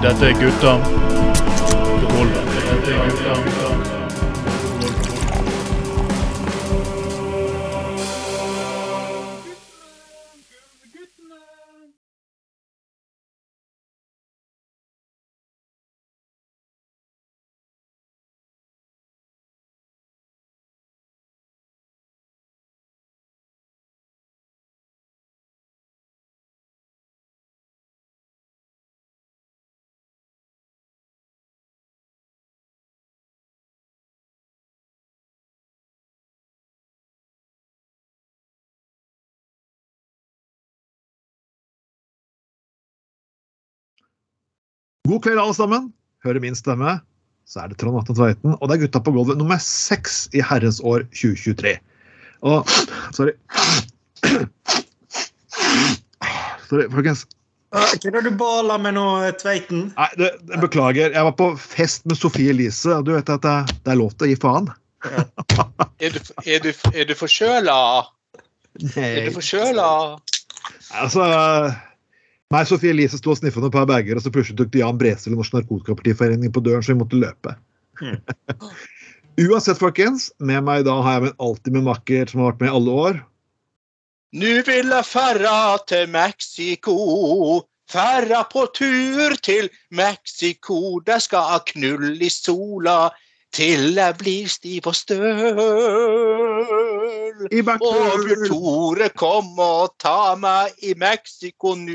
Dette er gutta God kveld, alle sammen. Hører min stemme, så er det Trond Atten Tveiten. Og det er Gutta på gulvet nummer seks i herrens år 2023. Og Sorry. Sorry, folkens. Hva er det du baler med nå, Tveiten? Nei, det, det, Beklager. Jeg var på fest med Sofie Elise, og du vet at det, det er lov til å gi faen. Er du, er du, er du forkjøla? Er du forkjøla? Altså Nei, Sofie Elise sto og sniffa noen par bager, og så plutselig de Jan Bresel i Norsk Narkotikapartiforening på døren, så vi måtte løpe. Mm. Uansett, folkens, med meg i dag har jeg min alltid min makker som har vært med i alle år. Nu vil jeg ferra til Mexico. Ferra på tur til Mexico. Der skal jeg knulle i sola til jeg blir stiv og støl. I Og. Bjørn Tore kom og ta meg i Mexico nu.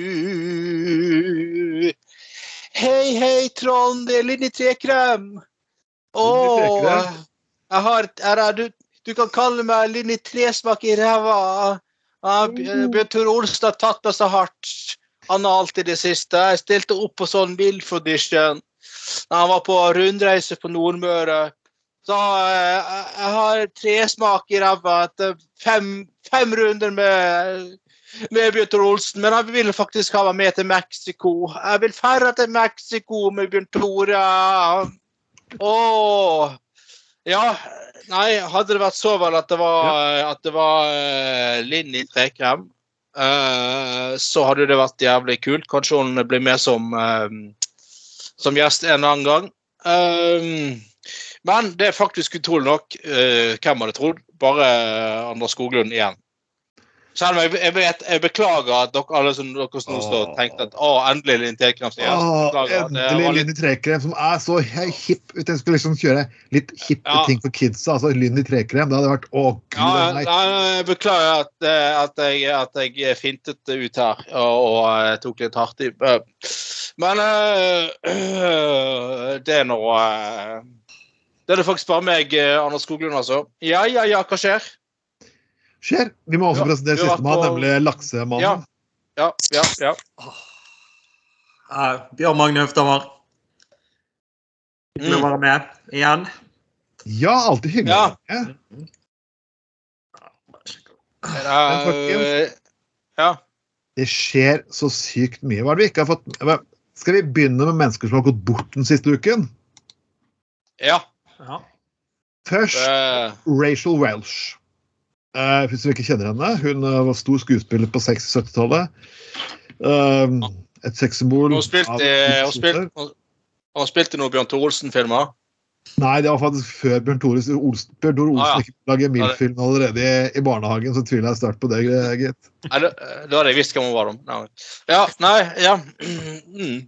Hei, hei, Trond, det er Linni Trekrem. Å, jeg har er, du, du kan kalle meg Linni Tresmak i ræva. Ja, Bjørn Tore Olsen har tatt meg så hardt. Han har alltid det siste. Jeg stilte opp på sånn Wilf-audition han var på rundreise på Nordmøre. Så eh, jeg, har tresmak i ræva etter fem, fem runder med, med Bjørn Olsen. Men han vil faktisk ha meg med til Mexico. Jeg vil ferde til Mexico med Bjørn Tore. Åh. Ja, nei, hadde det vært så vel at det var, at det var uh, Linn i Trekrem, uh, så hadde det vært jævlig kult. Kanskje hun blir med som, eh, som gjest en annen gang. Eh, men det er faktisk utrolig nok, Uh, hvem hadde trodd, bare Anders Skoglund igjen. Selv om jeg, jeg, vet, jeg beklager at dere alle som dere nå står tenkte at å, endelig Linn Trekrem som gjest. Beklager, endelig litt- Lynn trekrem, som er så hipp. Jeg skulle liksom kjøre litt hippe Ja. ting for kidsa, altså Lynn i trekrem, det hadde vært å gud Ja, nei. jeg beklager at, eh, at, jeg, at jeg fintet det ut her og, og eh, tok litt hardt i. Men eh, det er nå eh, Det er det faktisk bare meg, eh, Anders Skoglund, altså. Ja, ja, ja, hva skjer? Skjer. Vi må også Ja, presentere sistemann, på- nemlig laksemannen. Ja. Ja, ja, ja. Bjørn Magne Høfthammer. Hyggelig å Mm. være med igjen. Ja, alltid hyggelig. Ja. Ja. Ja. Det skjer så sykt mye. Hva er det vi ikke har fått Skal vi begynne med mennesker som har gått bort den siste uken? ja. Ja. Først det... Rachel Welsh. Uh, hvis du ikke kjenner henne, hun uh, var stor skuespiller på 60-70-tallet. Uh, et sexsymbol. Hun spilte spilt hun spilte- hun- hun spilte noen Bjørn Tore Olsen-filmer. Nei, det var faktisk før Bjørn Tore Olsen, Bjørn Tore Olsen Ah, ja. laget MILF-film allerede i, barnehagen, så tviler jeg sterkt på det, gitt. Nei, det, det hadde jeg visst hvem hun var. om. Nei. Ja, nei, ja. Mm.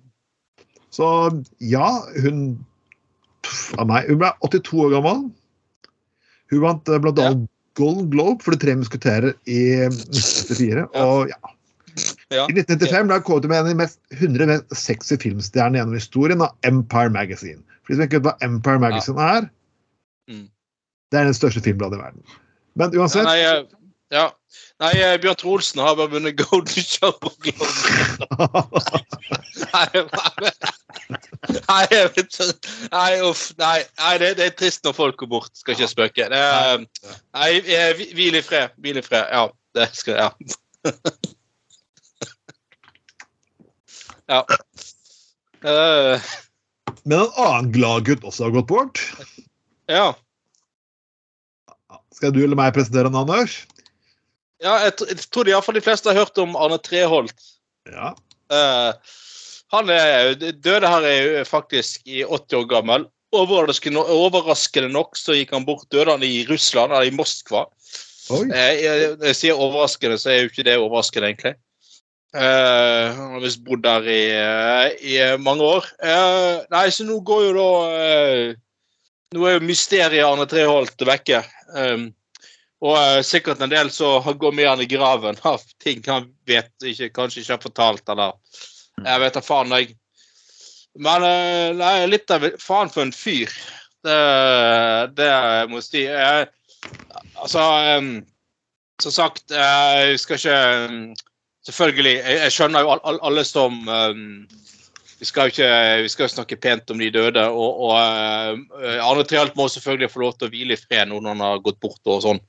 Så ja, hun pff, av meg, Hun ble 82 år gammel. Hun vant eh, blant Ja. annet Golden Globe for De tre musketerer i 1984, Ja. Og ja, Ja. I 1995 ble hun kåret med en av de mest 100 mest sexy filmstjernene gjennom historien av Empire Magazine. For de som ikke vet hva Empire Magazine er, Mm. det er den største filmbladet i verden. Men Ja, uansett Nei, eh, ja. Nei, eh, Bjørn Troelsen Olsen har bare vunnet Golden Show. Nei, nei, jeg nei, uff. Nei, nei det, det er trist når folk går bort. Skal ikke spøke. Det nei, eh, hvil i fred. Hvil i fred. Ja, det skal Ja. ja. Eh, Men en annen gladgutt også har gått bort. ja. Skal du eller meg presentere han, Anders? ja jeg, jeg tror iallfall de fleste har hørt om Arne Treholt. Ja. Uh, Han er, døde her er faktisk i 80 år gammel. Overraskende, overraskende nok så gikk han bort. Døde han i Russland, eller i Moskva. Oi. Eh, Jeg, jeg sier overraskende, så er jo ikke det overraskende, egentlig. Eh, han har visst bodd der i, eh, i mange år. Uh, nei, så nå går jo da eh, Nå er jo mysteriet Arne Treholt vekke. Um, og eh, sikkert en del som går med han i graven av ting han vet ikke, kanskje ikke har fortalt, eller Jeg vet da faen, jeg. Men eh, nei, litt av Faen for en fyr. Det, det må jeg si. Eh, altså um, Som sagt, eh, jeg skal ikke em, Selvfølgelig. Jeg, jeg skjønner jo all, all, alle som um, vi skal ikke vi skal jo snakke pent om de døde. Og, og uh, Arne Treholt må selvfølgelig få lov til å hvile i fred når han har gått bort og sånn.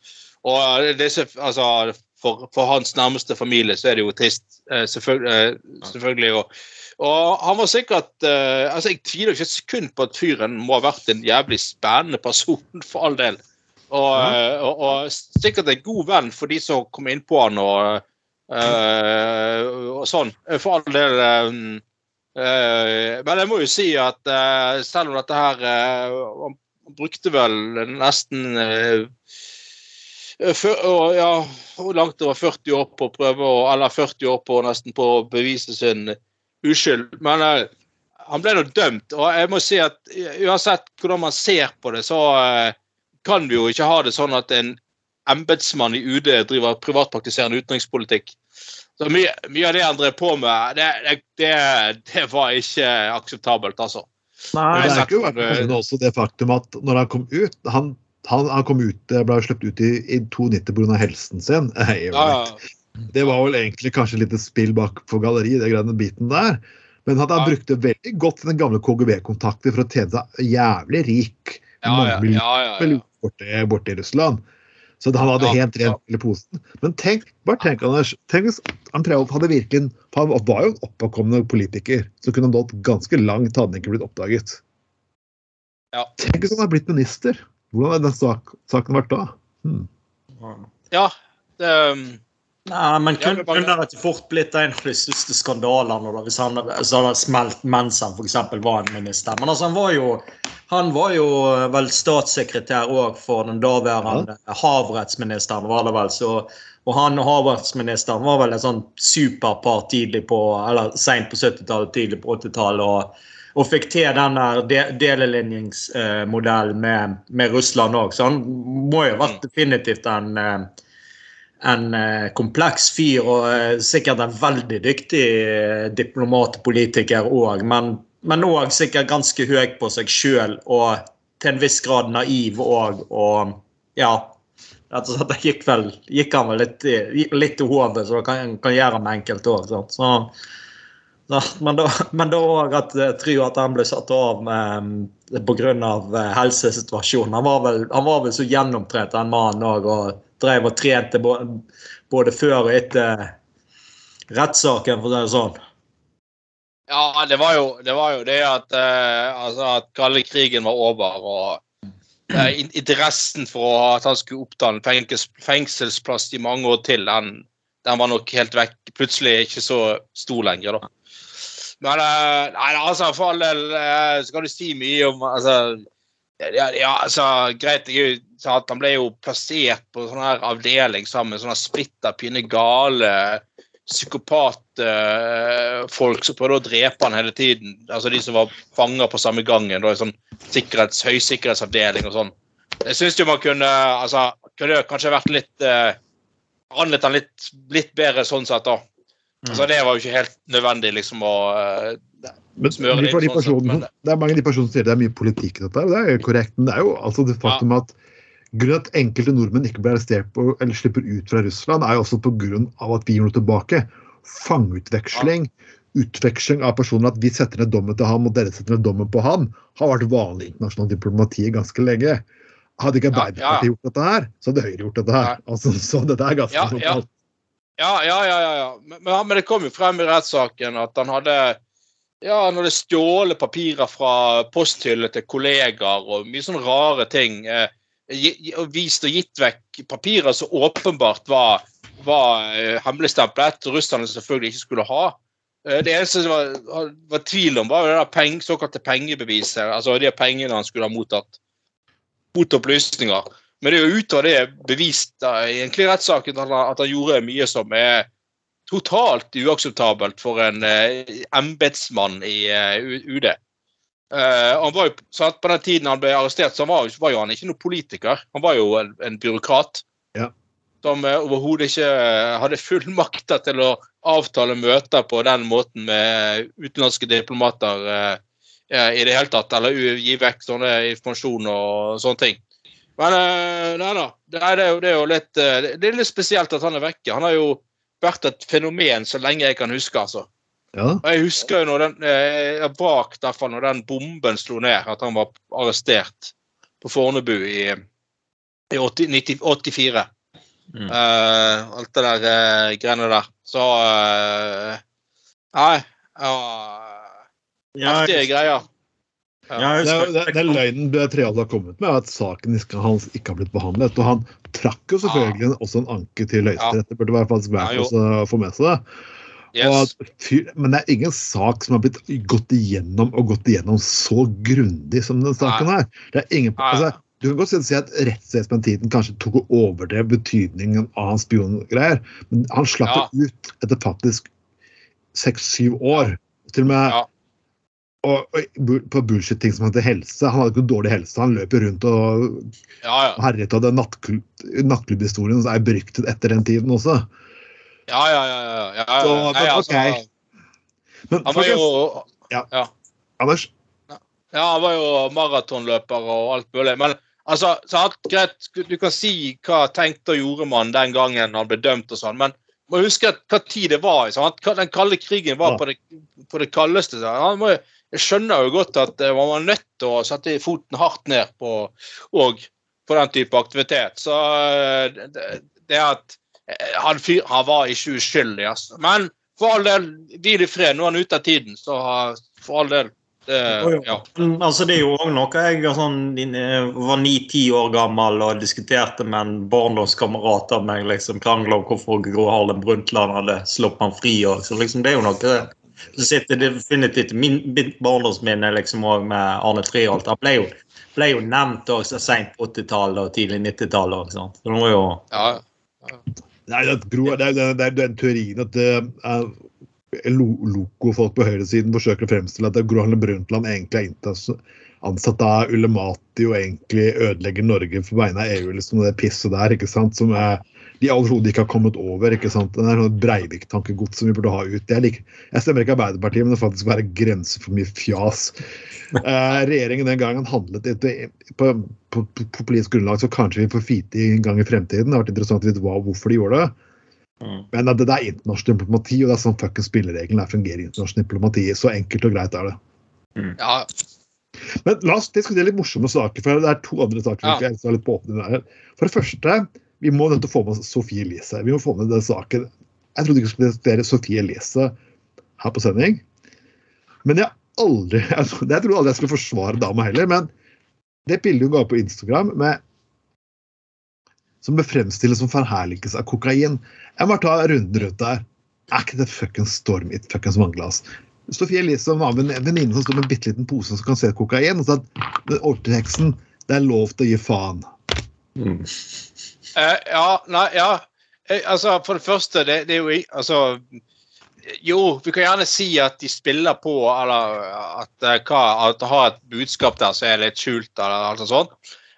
Og eh, det altså, for, for hans nærmeste familie så er det jo trist, eh, selvfølgelig. selvfølgelig og, og han var sikkert uh, altså Jeg tviler ikke et sekund på at fyren må ha vært en jævlig spennende person, for all del. Og, eh, og, og sikkert en god venn for de som kom inn på han og, eh, og sånn. For all del. Um, uh, men jeg må jo si at uh, selv om dette her Han brukte vel nesten og, ja, langt over 40 år på å prøve å Eller 40 år på nesten på å bevise sin uskyld. Men han ble nå dømt, og jeg må si at uansett hvordan man ser på det, så kan vi jo ikke ha det sånn at en embetsmann i UD driver privatpraktiserende utenrikspolitikk. Så mye, mye av det han drev på med, det, det, det, var ikke akseptabelt, altså. Nei, det er ikke for- også det faktum at når han kom ut Han, han, han kom ut, ble sluppet ut i, i 92 pga. helsen sin. Hey, Ja, ja. Det var vel egentlig kanskje litt spill bak for galleriet, det greiene biten der. Men han Ja. brukte veldig godt den gamle KGB-kontakten for å tjene seg jævlig rik. Ja, ja, ja, ja, ja. borte, borte i Russland. Så han hadde Ja, helt rent i posen. Men tenk, bare tenk, Anders, tenk hvis Arne hadde virkelig Han var jo en oppåkommende politiker Så kunne han nådd ganske langt, hadde han ikke blitt oppdaget. Ja. Tenk hvis han hadde blitt minister. Hvordan hadde den sak, saken vært da? Hmm. ja det, um, Nei, men Ja, kun, bare- kunne det ikke fort blitt en av de største skandalene da, hvis han så hadde smelt mens han f.eks. var en minister? Men altså, han var jo han var jo vel statssekretær òg for den daværende havrettsministeren, var det vel. Så, og han og havrettsministeren var vel et sånn superpar tidlig på eller sent på 70-tallet, tidlig på 80-tallet. Og, og fikk til den der de, delelinjingsmodellen med, med Russland òg. Så han må jo ha vært definitivt en eh, en eh, kompleks fyr og eh, sikkert en veldig dyktig eh, diplomat og politiker òg, men òg sikkert ganske høy på seg sjøl og til en viss grad naiv òg. Og ja rett og slett, det gikk, vel, gikk han vel litt, litt i hodet, det kan, kan gjøre med enkelte òg. Så, ja, men da òg at jeg tror at han ble satt av pga. helsesituasjonen. Han var vel, han var vel så gjennomtrent, den mannen òg, og drev og trente både, før og etter rettssaken, for å si det sånn. Ja, det var jo det, var jo det at, eh, altså at kalde krigen var over, og eh, interessen for at han skulle oppta en fengsels, fengselsplass i mange år til, den, den var nok helt vekk. Plutselig ikke så stor lenger, da. Men eh, nei, altså, for all del eh, så kan du si mye om altså, ja, ja, altså, greit, jeg er at han ble jo plassert på sånn her avdeling sammen med sånne splitter pinne gale psykopatfolk som prøvde å drepe han hele tiden. Altså de som var fanger på samme gangen. Da, i sånn sikkerhets, høysikkerhetsavdeling og sånn. Jeg syns jo man kunne altså, kunne kanskje vært litt uh, Anvendt han litt, litt bedre sånn sett, da. Altså, det var jo ikke helt nødvendig, liksom, å eh, Men smør, de personen, sånn men det- er mange av de personene som sier det er mye politikk i dette, det er korrekt. Men det er jo altså det faktum at grunnen at enkelte nordmenn ikke blir arrestert på, eller slipper ut fra Russland, er jo også pga. at vi gjør noe tilbake. Fangeutveksling, utveksling av personer, at vi setter ned dommen til ham og dere setter ned dommen på ham, har vært vanlig i internasjonalt diplomati ganske lenge. Hadde ikke Ja, Arbeiderpartiet ja, ja. gjort dette her, så hadde Høyre gjort dette her. Altså, så dette er ganske Ja, ja. Ja, ja, ja. ja, ja. Men, men, men det kom jo frem i rettssaken at han hadde ja, når det er stjålet papirer fra posthylle til kollegaer og mye sånne rare ting. Eh, og vist og gitt vekk papirer som åpenbart var, var eh, og russerne selvfølgelig ikke skulle ha. Eh, Det eneste det var, var tvil om, var det der peng, såkalte pengebeviset. Altså de pengene han skulle ha mottatt mot opplysninger. Men det er jo utover det bevist da, i egentlig rettssaken at, at han gjorde mye som er totalt uakseptabelt for en eh, embetsmann i eh, UD. Eh, han var jo, sant, på den tiden han ble arrestert, så var, var jo han ikke noen politiker. Han var jo en, en byråkrat. Ja. Som eh, overhodet ikke hadde fullmakter til å avtale møter på den måten med utenlandske diplomater i det hele tatt. Eller gi vekk sånne informasjon og sånne ting. Men nei da. Det er, det jo, det er jo litt Det er litt spesielt at han er vekke. Han har jo vært et fenomen så lenge jeg kan huske, altså. Ja. Og jeg husker jo når den eh, jeg hvert fall når den bomben slo ned, at han var arrestert på Fornebu i, i 80, 90, 84. Mm. Eh, alt det der eh, greiene der. Så eh, Nei. Ja, Ja, greier. ja, Det det, det løgnen Treholt har kommet med, er at saken hans ikke har blitt behandlet. Og han trakk jo selvfølgelig også en anke til Høyesterett. Det burde være faktisk Ja, verdt jo. å få med seg det. Yes. Og, men det er ingen sak som har blitt gått igjennom og gått igjennom så grundig som den saken her. Det er ingen, altså, du kan godt si at rettsvesenet kanskje tok og overdrev betydningen av hans spiongreier, men han slapp Ja. ut etter faktisk seks-syv år. Til og med Ja. Og, og på bullshit-ting som heter helse. Han hadde ikke dårlig helse, han løper rundt og Ja, ja. herjet av den nattklubb, nattklubbhistorien som er beryktet etter den tiden også. Ja, ja, ja. ja, ja, ja. Så, Nei, men, altså, okay. Men Han var jo Anders, Ja, han var jo maratonløper og alt mulig. Men altså, så alt greit, du kan si hva tenkte og gjorde man den gangen han ble dømt og sånn, men må huske hva tid det var sant? Den kalde krigen var Ja. på, det, på det kaldeste. Han må, jo- jeg skjønner jo godt at eh, man var nødt til å sette foten hardt ned på på den type aktivitet. Så eh, det, det at eh, han, fyr, han var ikke uskyldig, altså. Men for all del, hvil i fred. Nå er han ute av tiden, så for all del. Det, ja. Altså, det er jo også noe Jeg var sånn, var ni-ti år gammel og diskuterte med en barndomskamerat av meg. liksom Krangla om hvorfor Gro Harlem Brundtland hadde sluppet han fri. Og, så liksom, det er jo noe som sitter definitivt i min, mitt barndomsminne liksom, også med Arne Triholt. Han ble jo, ble jo nevnt også seint på 80-tallet og tidlig 90-tallet. Så det var jo ja. Nei, det, er- det, er, det, er, det er den teorien at uh, lo, lokofolk på høyresiden forsøker å fremstille at Gro Harlem Brundtland egentlig er ansatt av Ulemati og egentlig ødelegger Norge på vegne av EU. liksom Det pisset der, ikke sant, som er, de overhodet ikke har kommet over. ikke sant, Det er sånn Breivik-tankegods som vi burde ha ut. Jeg, liker, jeg stemmer ikke Arbeiderpartiet, men det faktisk være grenser for mye fjas. Eh, regjeringen den gangen handlet etter, på, på, på politisk grunnlag, så kanskje vi får fite en gang i fremtiden. Det har vært interessant å vite hva, hvorfor de gjorde det. mm. Men det, det er internasjonal diplomati, og det er sånn fuckings spilleregelen er fungerer internasjonal diplomati. Så enkelt og greit er det. ja. Men la oss diskutere litt morsomme saker, for det er to andre saker Ja. jeg skal litt på åpne der. For det første, vi må nødt til å få med Sofie Elise. Vi må få med den saken. Jeg trodde ikke vi skulle diskutere Sofie Elise her på sending. Men jeg aldri, jeg, trodde- aldri jeg skulle forsvare dama heller. Men det bildet hun ga på Instagram med som ble fremstilt som forherligelse av kokain Jeg må ta runden rundt der. Er ikke det fuckings storm i et fuckings vannglass? Sofie Elise var med en venninne som sto med en bitte liten pose som kan se kokain. Og sa at den det er lov til å gi faen. Mm. Eh, ja, nei, ja. Eh, altså, for det første, det, det er jo Altså Jo, vi kan gjerne si at de spiller på, eller at, eh, hva, at det har et budskap der som er litt skjult, eller alt sånt.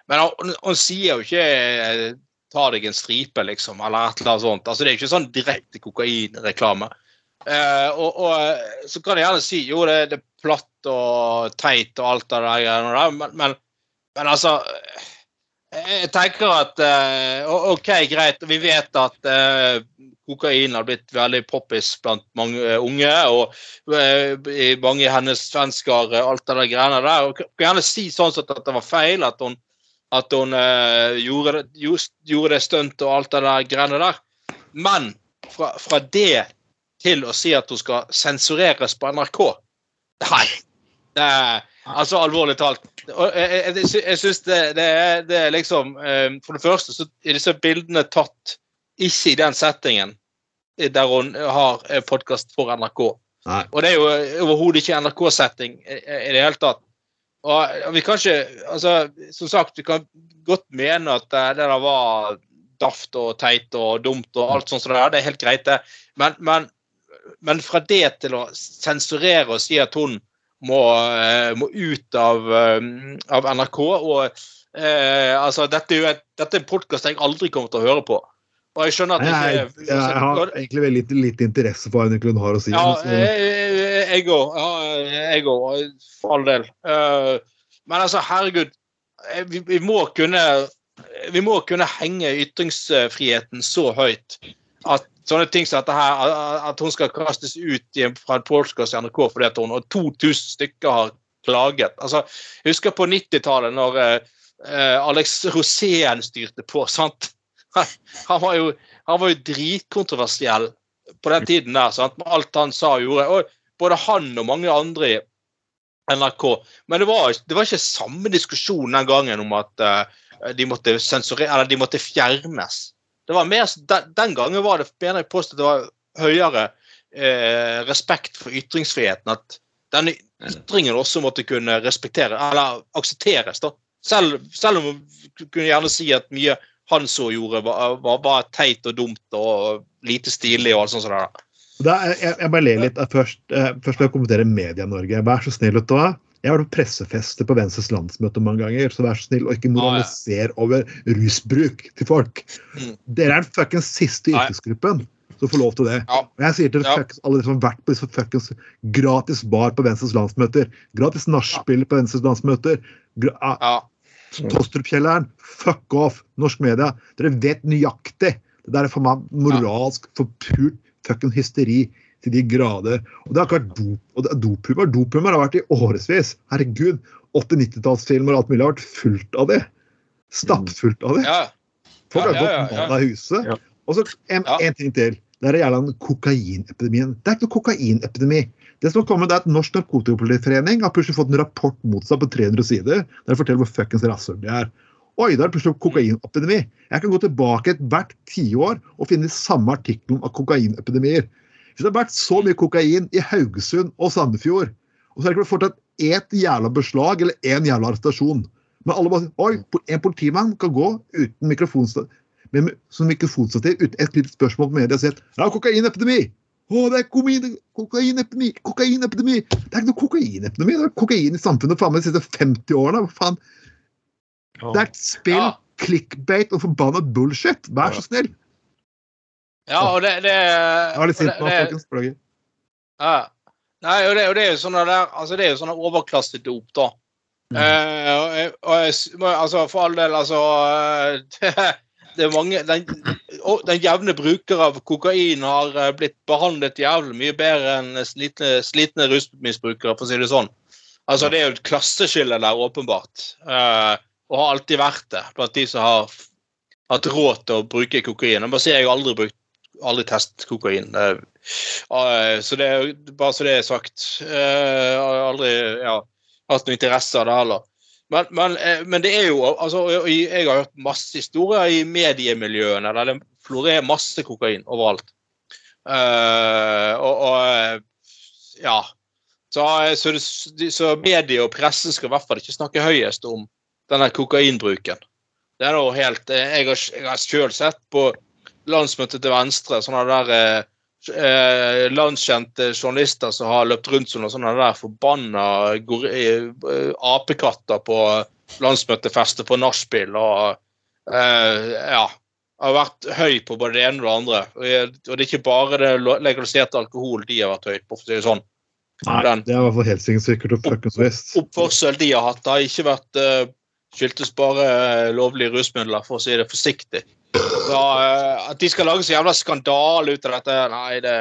Men hun sier jo ikke 'ta deg en stripe', liksom, eller et eller annet sånt. Altså, det er jo ikke sånn direkte kokainreklame. Eh, og, og så kan jeg gjerne si jo, det, det er platt og teit og alt det der, men, men, men altså jeg tenker at eh, OK, greit. Vi vet at eh, kokain har blitt veldig poppis blant mange eh, unge. Og mange hennes svensker, alt det der greiene der. Og kan gjerne si sånn at det var feil, at hun, at hun gjorde, gjorde det stuntet og alt det der greiene der. Men fra, fra det til å si at hun skal sensureres på NRK Nei. Det er, altså, alvorlig talt. Og jeg, jeg, jeg, jeg syns det, det, er, det er liksom eh, For det første så er disse bildene tatt ikke i den settingen der hun har podkast for NRK. Nei. Og det er jo overhodet ikke NRK-setting i, i det hele tatt. Og vi kan ikke altså, Som sagt, vi kan godt mene at eh, det der var daft og teit og dumt og alt sånt som det er. Det er helt greit, det. Men, men, men fra det til å sensurere og si at hun må, eh, må ut av, eh, av NRK og eh, altså, dette er jo et, dette er en podkast jeg aldri kommer til å høre på. Og jeg skjønner at Nei, Jeg, jeg, jeg har egentlig veldig lite, lite interesse for hva hun har å si. ja, jeg- jeg òg. Jeg òg, for all del. Eh, Men altså, herregud. eh, Vi, vi må kunne vi må kunne henge ytringsfriheten så høyt at sånne ting som her, at hun skal kastes ut fra en podkast i NRK fordi at hun og 2000 stykker har klaget. Altså, jeg husker på 90-tallet, når eh, eh, Alex Rosén styrte på. sant? Han var jo, han var jo dritkontroversiell på den tiden der, sant? med alt han sa og gjorde. Og både han og mange andre i NRK. Men det var, det var ikke samme diskusjon den gangen om at eh, de måtte sensurere, eller de måtte fjernes. Det var mer, den, den gangen var det mener jeg påstå det var høyere eh, respekt for ytringsfriheten. At denne ytringen også måtte kunne respektere, eller aksepteres. da. Selv, selv om man kunne gjerne si at mye han så gjorde, var, var, var teit og dumt og lite stilig og alt sånt. sånt der. Da, jeg, jeg bare ler litt. Først, eh, først vil jeg kommentere Media-Norge. Vær så snill. Ottoa. Jeg har vært på pressefester på Venstres landsmøte mange ganger, så vær så snill og ikke moralisere over rusbruk til folk. Mm. Dere er den fuckings siste yrkesgruppen som får lov til det. Og jeg sier til fuckings alle som har vært på disse fuckings gratis bar på Venstres landsmøter, gratis nachspiel på Venstres landsmøter, gra ah. Tostrup-kjelleren, fuck off! Norsk media. Dere vet nøyaktig. Det der er for meg moralsk forpult fucking hysteri til de grader. Og det har ikke vært dop, og dophumor. Dophumor har vært i årevis. Herregud. 80-90-tallsfilmer og alt mulig har vært fullt av det. Stappfullt av det. ja. Folk har Ja, ja, gått mann av huset. Ja. Og så en, Ja. en ting til. Det er jævla kokainepidemien. Det er ikke noe kokainepidemi. Det som har kommet, er at Norsk Narkotikapolitiforening har plutselig fått en rapport mot seg på 300 sider der de forteller hvor fuckings rasshøl de er. Oi, det er plutselig kokainepidemi. Jeg kan gå tilbake hvert tiår og finne de samme artiklene om kokainepidemier. Hvis det har vært så mye kokain i Haugesund og Sandefjord, og så har det ikke fortsatt ett jævla beslag eller én jævla arrestasjon Men alle bare Oi, en politimann kan gå uten mikrofonstativ med, som mikrofonstativ uten et lite spørsmål på media og si at er kokainepidemi! Å, det er kokainepidemi! Kokainepidemi! Det er ikke noe kokainepidemi. Det er kokain i samfunnet faen meg de siste 50 årene. Hva faen? Det er et spill, Ja. clickbait og forbanna bullshit. Vær så snill. Ja, og det, det Jeg var litt sint det- det- folkens. Beklager. Ja. Nei, og det, og det er jo sånne der, altså det er jo sånne overklassedop, da. Eh, og og altså, for all del, altså eh, det, det er mange Den, den jevne bruker av kokain har eh, blitt behandlet jævlig mye bedre enn slitne, slitne rusmisbrukere, for å si det sånn. Altså, det er jo et klasseskille der, åpenbart. Eh, og har alltid vært det blant de som har hatt råd til å bruke kokain. Jeg bare sier jeg har aldri brukt aldri testet kokain. Eh, eh, så det er bare så det er sagt. Eh, Jeg har aldri ja, hatt noe interesse av det heller. Men, men, eh, men det er jo altså, Jeg har hørt masse historier i mediemiljøene der det florerer masse kokain overalt. Eh, og, og eh, ja. Så, eh, så, så medie og presse skal i hvert fall ikke snakke høyest om denne kokainbruken. Det er noe helt eh, Jeg har, jeg har selv sett på landsmøtet til Venstre sånne der eh, eh, landskjente journalister som har løpt rundt som noen sånne der forbanna eh, apekatter på landsmøtefester på nachspiel og eh, ja. Har vært høy på både det ene og det andre. Og det er ikke bare det legaliserte alkohol de har vært høyt på, for å si det sånn. Nei, Den- det er i hvert fall helt sikkert og fuckings visst. Oppførsel de har hatt, har ikke vært uh, skyldtes bare eh, lovlige rusmidler, for å si det forsiktig. Så eh, At de skal lage så jævla skandale ut av dette, nei, det,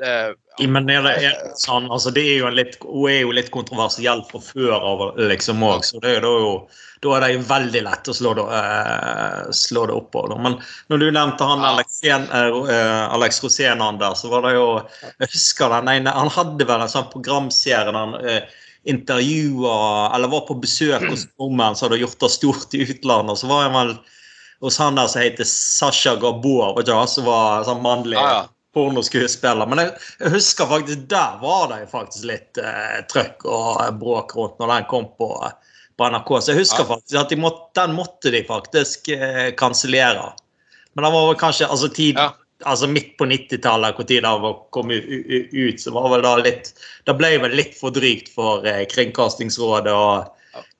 det Ja, Men er det, er sånn, altså det er jo en litt, hun er jo litt kontroversiell fra før av, liksom òg. Så det er da jo da er det jo veldig lett å slå det, uh, slå det opp på. Men når du nevnte han Ja. Alex, eh, eh, Alex Rosén han der, så var det jo Jeg husker den ene Han hadde vel en sånn programserie der han uh, intervjua Eller var på besøk hos nordmenn som hadde gjort det stort i utlandet. og Så var han vel hos han der som heter Sasha vet du, som var sånn mannlig Ja, ja. pornoskuespiller. Men jeg, jeg husker faktisk der var det jo faktisk litt eh, trøkk og eh, bråk rundt når den kom på, på NRK. Så jeg husker Ja. faktisk at de måtte, den måtte de faktisk eh, kansellere. Men den var vel kanskje altså, tid, Ja. altså midt på 90-tallet, hvor det var kom ut, så var vel da litt Det ble vel litt for drygt for eh, Kringkastingsrådet og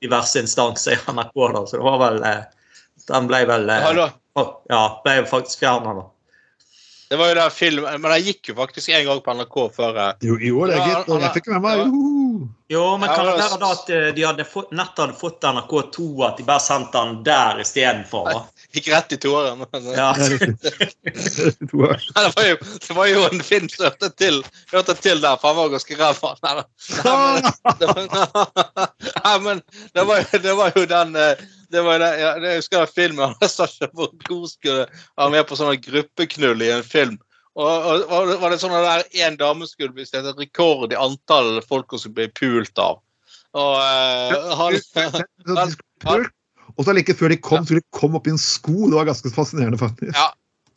diverse instanser i NRK, da. Så det var vel eh, Den ble vel eh, Hallo. Ja, ble faktisk fjerna, da. Det var jo den filmen, Men den gikk jo faktisk en gang på NRK før eh, Jo, jo det er gitt. Og jeg fikk med meg ja. Jo, men kan det det- være da at eh, de hadde fått, nettet hadde fått NRK2, at de bare sendte den der istedenfor? Gikk rett i toeren. Eh, Ja. Det, var jo, det var jo en film som hørte til, hørte til der, for han var ganske ræva. Nei, da. Men- det var- det var, jo- det var jo den eh, det var det, ja, Jeg husker den filmen han Sasha Borgo skulle være med på sånn gruppeknull i en film. Og, og, og var det sånn der en dame skulle bli sett et rekord i antall folk hun skulle bli pult av. Og uh, han han, han, Og så like før de kom, skulle de komme opp i en sko. Det var ganske fascinerende, faktisk. Ja.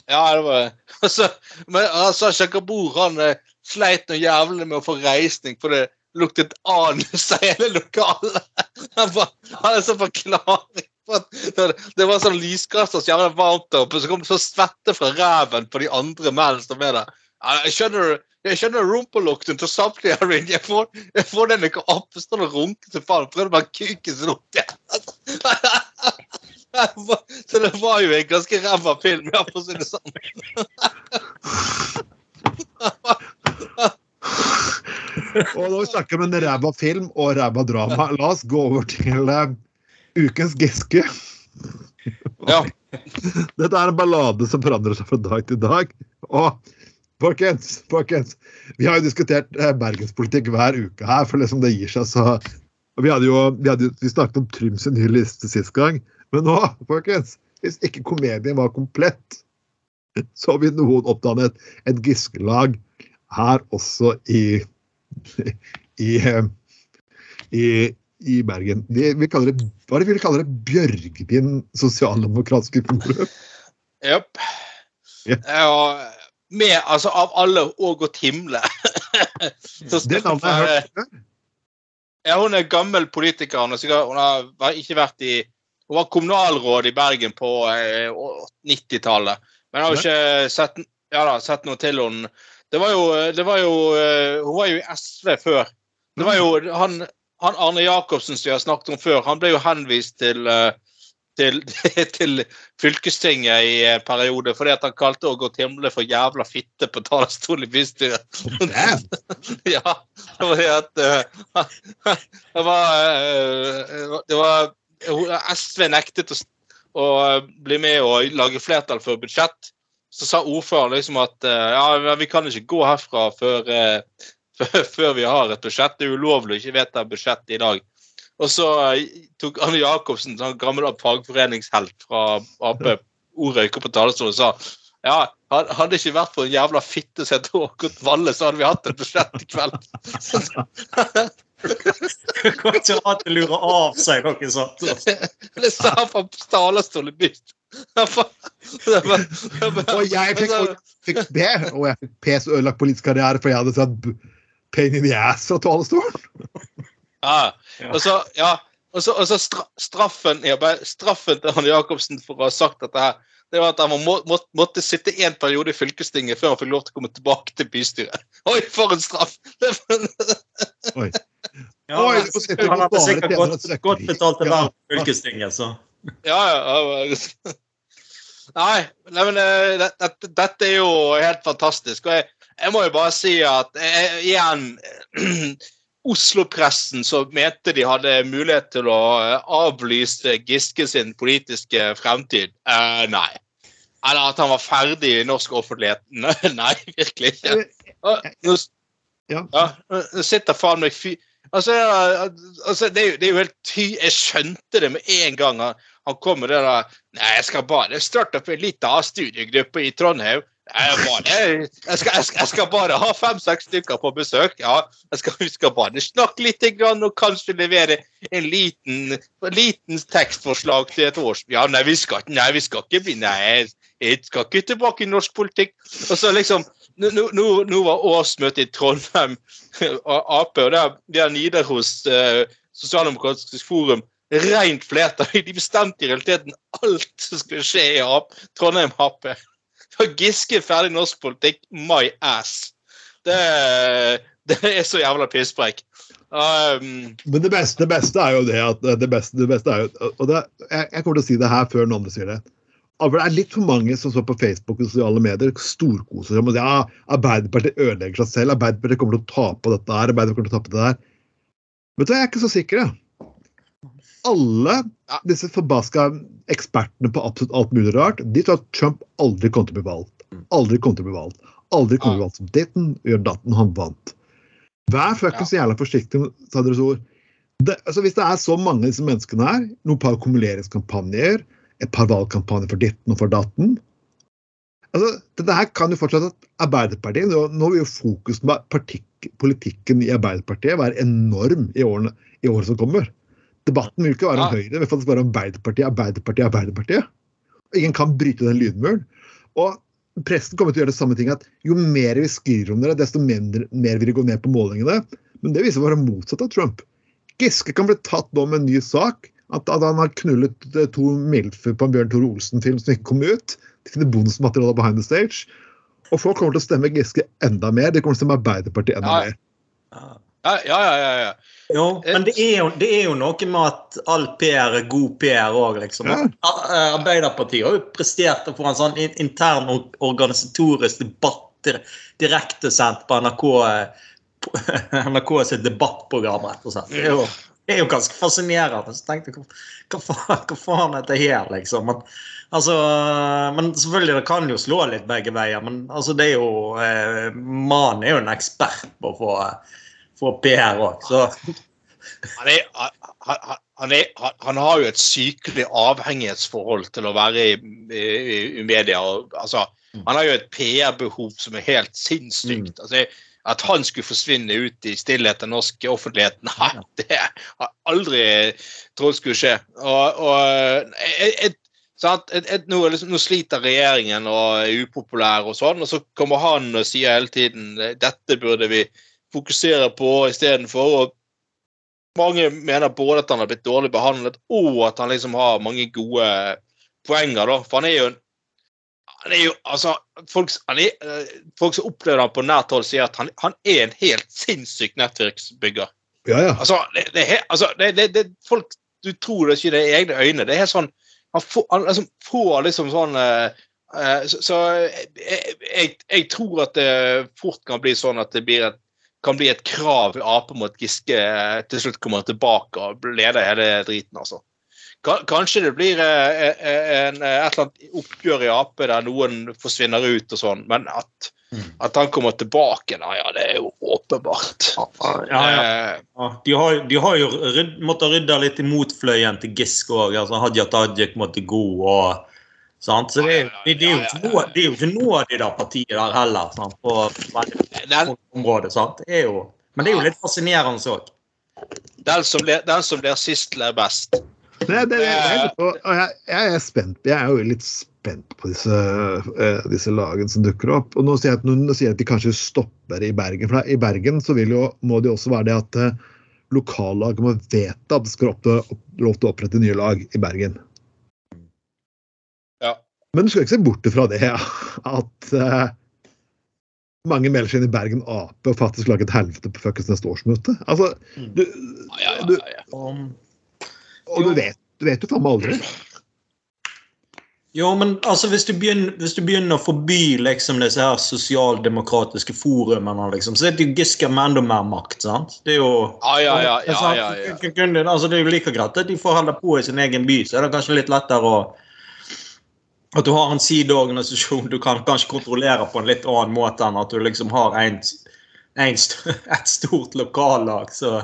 Ja, det var det. Altså, men altså, Sasha Kabur han eh, sleit noe jævlig med å få reisning, for det luktet anus av hele lokalet. Han er han sånn forklaring det, var sånn lyskaster så jævlig varmt der oppe, så kom det sånn svette fra ræven på de andre mennene som er der. Ja, jeg skjønner jeg skjønner rumpelukten til samtlige her inne. Jeg får, jeg får den ikke opp. Jeg står og runker til faen. Prøvde bare kuke seg opp igjen. Så det var jo en ganske ræva film, ja, for å si det sånn. Og når vi snakker om en ræva film og ræva drama, la oss gå over til uh, ukens Giske. Ja. Dette er en ballade som forandrer seg fra dag til dag. Og folkens, folkens vi har jo diskutert uh, bergenspolitikk hver uke her, for liksom det gir seg så og Vi hadde jo, vi, hadde, vi snakket om Trym sin nye liste sist gang, men nå, folkens, hvis ikke komedien var komplett, så har vi noen oppdannet et Giske-lag her også i i, eh, i, i Bergen. De, vi kaller det, hva er det vi vil kalle det? Bjørgvin sosialdemokratiske forum? Jepp. Ja. Ja, med altså av alle Ågot Himle. Det navnet har jeg hørt. Ja, hun er gammel politiker. Hun sikkert, hun har ikke vært i Hun var kommunalråd i Bergen på eh, 90-tallet. Men jeg har jo ikke sett, ja da, sett noe til henne. Det var jo, det var jo eh, Hun var jo i SV før. Det var jo han, han Arne Jacobsen som jeg har snakket om før, han ble jo henvist til eh, til, til fylkestinget i en periode fordi at han kalte Ågot Himle for jævla fitte på talerstolen i bystyret. Ja, det at eh, Det var, eh, det var SV nektet å, å bli med og lage flertall for budsjett. Så sa ordføreren liksom at eh, ja, vi kan ikke gå herfra eh, før, før vi har et budsjett. Det er ulovlig å ikke vedta budsjett i dag. Og så eh, tok Arne Jacobsen, sånn gammel fagforeningshelt fra Ap, ordet ikke på talerstolen og sa ja, hadde det ikke vært for en jævla fitte som heter Håkon Valle, så hadde vi hatt et budsjett i kveld. Kan ikke ha ikke an å lure av seg noe sånt. det sa han fra talerstolen i byen. Og jeg fikk, fikk B, og jeg fikk P's ødelagt politisk karriere for jeg hadde sagt b- pain in the ass fra talerstolen. Ja. Og så, ja, og så, og så straffen, ja, straffen til Arne Jacobsen for å ha sagt dette her, det var at han må, må, måtte sitte en periode i fylkestinget før han fikk lov til å komme tilbake til bystyret. Oi, for en straff! Oi. Ja, Oi, men han hadde sikkert godt, godt betalt til Ja. hver fylkestinget, så. Ja, ja. ja. Nei, nei men eh, det- dette, dette er jo helt fantastisk. Og jeg, jeg må jo bare si at jeg, igjen Oslo-pressen som mente de hadde mulighet til å eh, avlyse Giske sin politiske fremtid. Eh, nei. Eller at han var ferdig i norsk offentlighet. Nei, virkelig ikke. Og Nå, Ja. ja, nå sitter faen meg fy... Altså, altså det, er jo, det er jo helt ty... Jeg skjønte det med en gang han, han kom med det der Nei, jeg skal bare starte opp en liten studiegruppe i Trondheim. Jeg, bare, jeg, jeg, skal, jeg skal bare ha fem-seks stykker på besøk. Ja, jeg skal, skal bare snakke litt grann, og kanskje levere en liten, liten tekstforslag til et års... Ja, nei, vi skal, nei, vi skal ikke bli Nei, jeg skal ikke tilbake i norsk politikk. Og så liksom nå var årsmøtet i Trondheim og Ap, og der, der Nidaros eh, Sosialdemokratisk Forum rent flertall. De bestemte i realiteten alt som skulle skje i Ap, Trondheim Ap. Og Giske ferdig norsk politikk, my ass. Det, det er så jævla pisspreik. Um, Men det beste, det beste er jo det at det beste, det beste er jo, og det, jeg, jeg kommer til å si det her før noen andre sier det. Det er litt for mange som står på Facebook og sosiale medier storkoser seg ja, Arbeiderpartiet ødelegger seg selv. Arbeiderpartiet kommer til å tape dette her. Arbeiderpartiet kommer til å tape det der. Vet du jeg er ikke så sikker, jeg. Alle Ja. disse forbaska ekspertene på absolutt alt mulig rart, de tror at Trump aldri kommer til å bli valgt. Aldri kommer til å bli valgt. Aldri kommer til å bli valgt som ditten, gjør datten, han vant. Vær fuckings jævla forsiktig med sa deres ord. Det, altså hvis det er så mange av disse menneskene her, noen par kumuleringskampanjer, et par valgkampanjer for ditten og for datten altså, Dette her kan jo fortsatt at Arbeiderpartiet Nå, nå vil jo fokus på politikken i Arbeiderpartiet være enorm i årene, i årene som kommer. Debatten vil ikke være om. Høyre, men faktisk være om Arbeiderpartiet, Arbeiderpartiet, Arbeiderpartiet. Ingen kan bryte den lydmuren. Og pressen kommer til å gjøre det samme ting, at jo mer vi skriver om dere, desto mindre, mer vil de gå ned på målingene. Men det viser å være motsatt av Trump. Giske kan bli tatt nå med en ny sak. At, at han har knullet eh, to milfer på en Bjørn Tore Olsen-film som ikke kom ut. De finner bonusmateriale behind the stage. Og folk kommer til å stemme Giske enda mer. De kommer til å stemme Arbeiderpartiet enda Ja. mer. Ja. ja, ja, ja. Jo, men det er, jo, det er jo noe med at all PR er god PR òg, liksom. Ja. Arbeiderpartiet har jo prestert å få en sånn intern organisatorisk debatt dir- direktesendt på NRK eh, NRK sitt debattprogram, rett og slett. Det er jo, det er jo ganske fascinerende. Så tenkte jeg, hva, hva, faen, hva faen er dette her, liksom? Men, altså, men selvfølgelig, det kan jo slå litt begge veier. Men altså, det er jo eh, Mannen er jo en ekspert på å få, få PR òg, så Han, er, han, han, han, er, han, har jo et sykelig avhengighetsforhold til å være i, i, i media. Og, altså, han har jo et PR-behov som er helt sinnssykt. Altså, at han skulle forsvinne ut i stillhet av norsk offentlighet, nei, det har aldri trodd skulle skje. Og, og et. Et, et, nå, liksom, nå sliter regjeringen og er upopulær og sånn, og så kommer han og sier hele tiden dette burde vi fokusere på istedenfor. Mange mener både at han har blitt dårlig behandlet, og at han liksom har mange gode poenger. da, For han er jo en han er jo, altså, folk, han er, eh, folk som opplever han på nært hold, sier at han, han er en helt sinnssyk nettverksbygger. Ja, ja. Altså, det, det, altså det, det, folk, Du tror det ikke det er egne øyne. Det er helt sånn Han får, han liksom får liksom sånn eh, eh, Så, så jeg, jeg, jeg tror at det fort kan bli sånn at det blir et, kan bli et krav i Ap mot Giske eh, til slutt kommer tilbake og leder hele driten, altså. Kanskje det blir eh, eh, en, eh, et eller annet oppgjør i Ap der noen forsvinner ut og sånn, men at, at han kommer tilbake, da, ja, det er jo åpenbart. ja, ja. Ja, de, har, de har jo rydd, måttet rydde litt i motfløyen til Giske òg. Altså, Hadia Tajik måtte gå. og sant? Så det, det, det, er jo noe, det er jo ikke noe av de der partiene der heller. Sant? På veldig områder. Sant? Det er jo, men det er jo litt fascinerende òg. den, som blir, den som blir sist, ler best. Nei, det, jeg, jeg, og jeg, jeg er spent Jeg er jo litt spent på disse, eh, disse lagene som dukker opp. Og nå sier jeg at, nå sier jeg at de kanskje stopper i Bergen. For i Bergen så vil jo, må det jo også være det at eh, lokallaget må vedta at det skal opp, opp, lov til å opprette nye lag i Bergen. Ja. Men du skal ikke se bort fra det at uh, mange melder seg inn i Bergen Ap og faktisk lager et helvete på fuckings neste årsmøte. Altså, du, Ja, ja, du, ja, ja. Um, og du vet, du vet jo faen meg aldri. Jo, men altså, hvis du, begynner, hvis du begynner å forby liksom, disse her sosialdemokratiske forumene, liksom, så er det jo Giske med enda mer makt. sant? Det er jo Ja, ja, ja, ja, Altså, ja, ja. kun- kun- altså, det er jo like greit at de får holde på i sin egen by, så er det kanskje litt lettere å At du har en sideorganisasjon du kan kanskje kontrollere på en litt annen måte enn at du liksom har en, en, et stort lokallag. Så,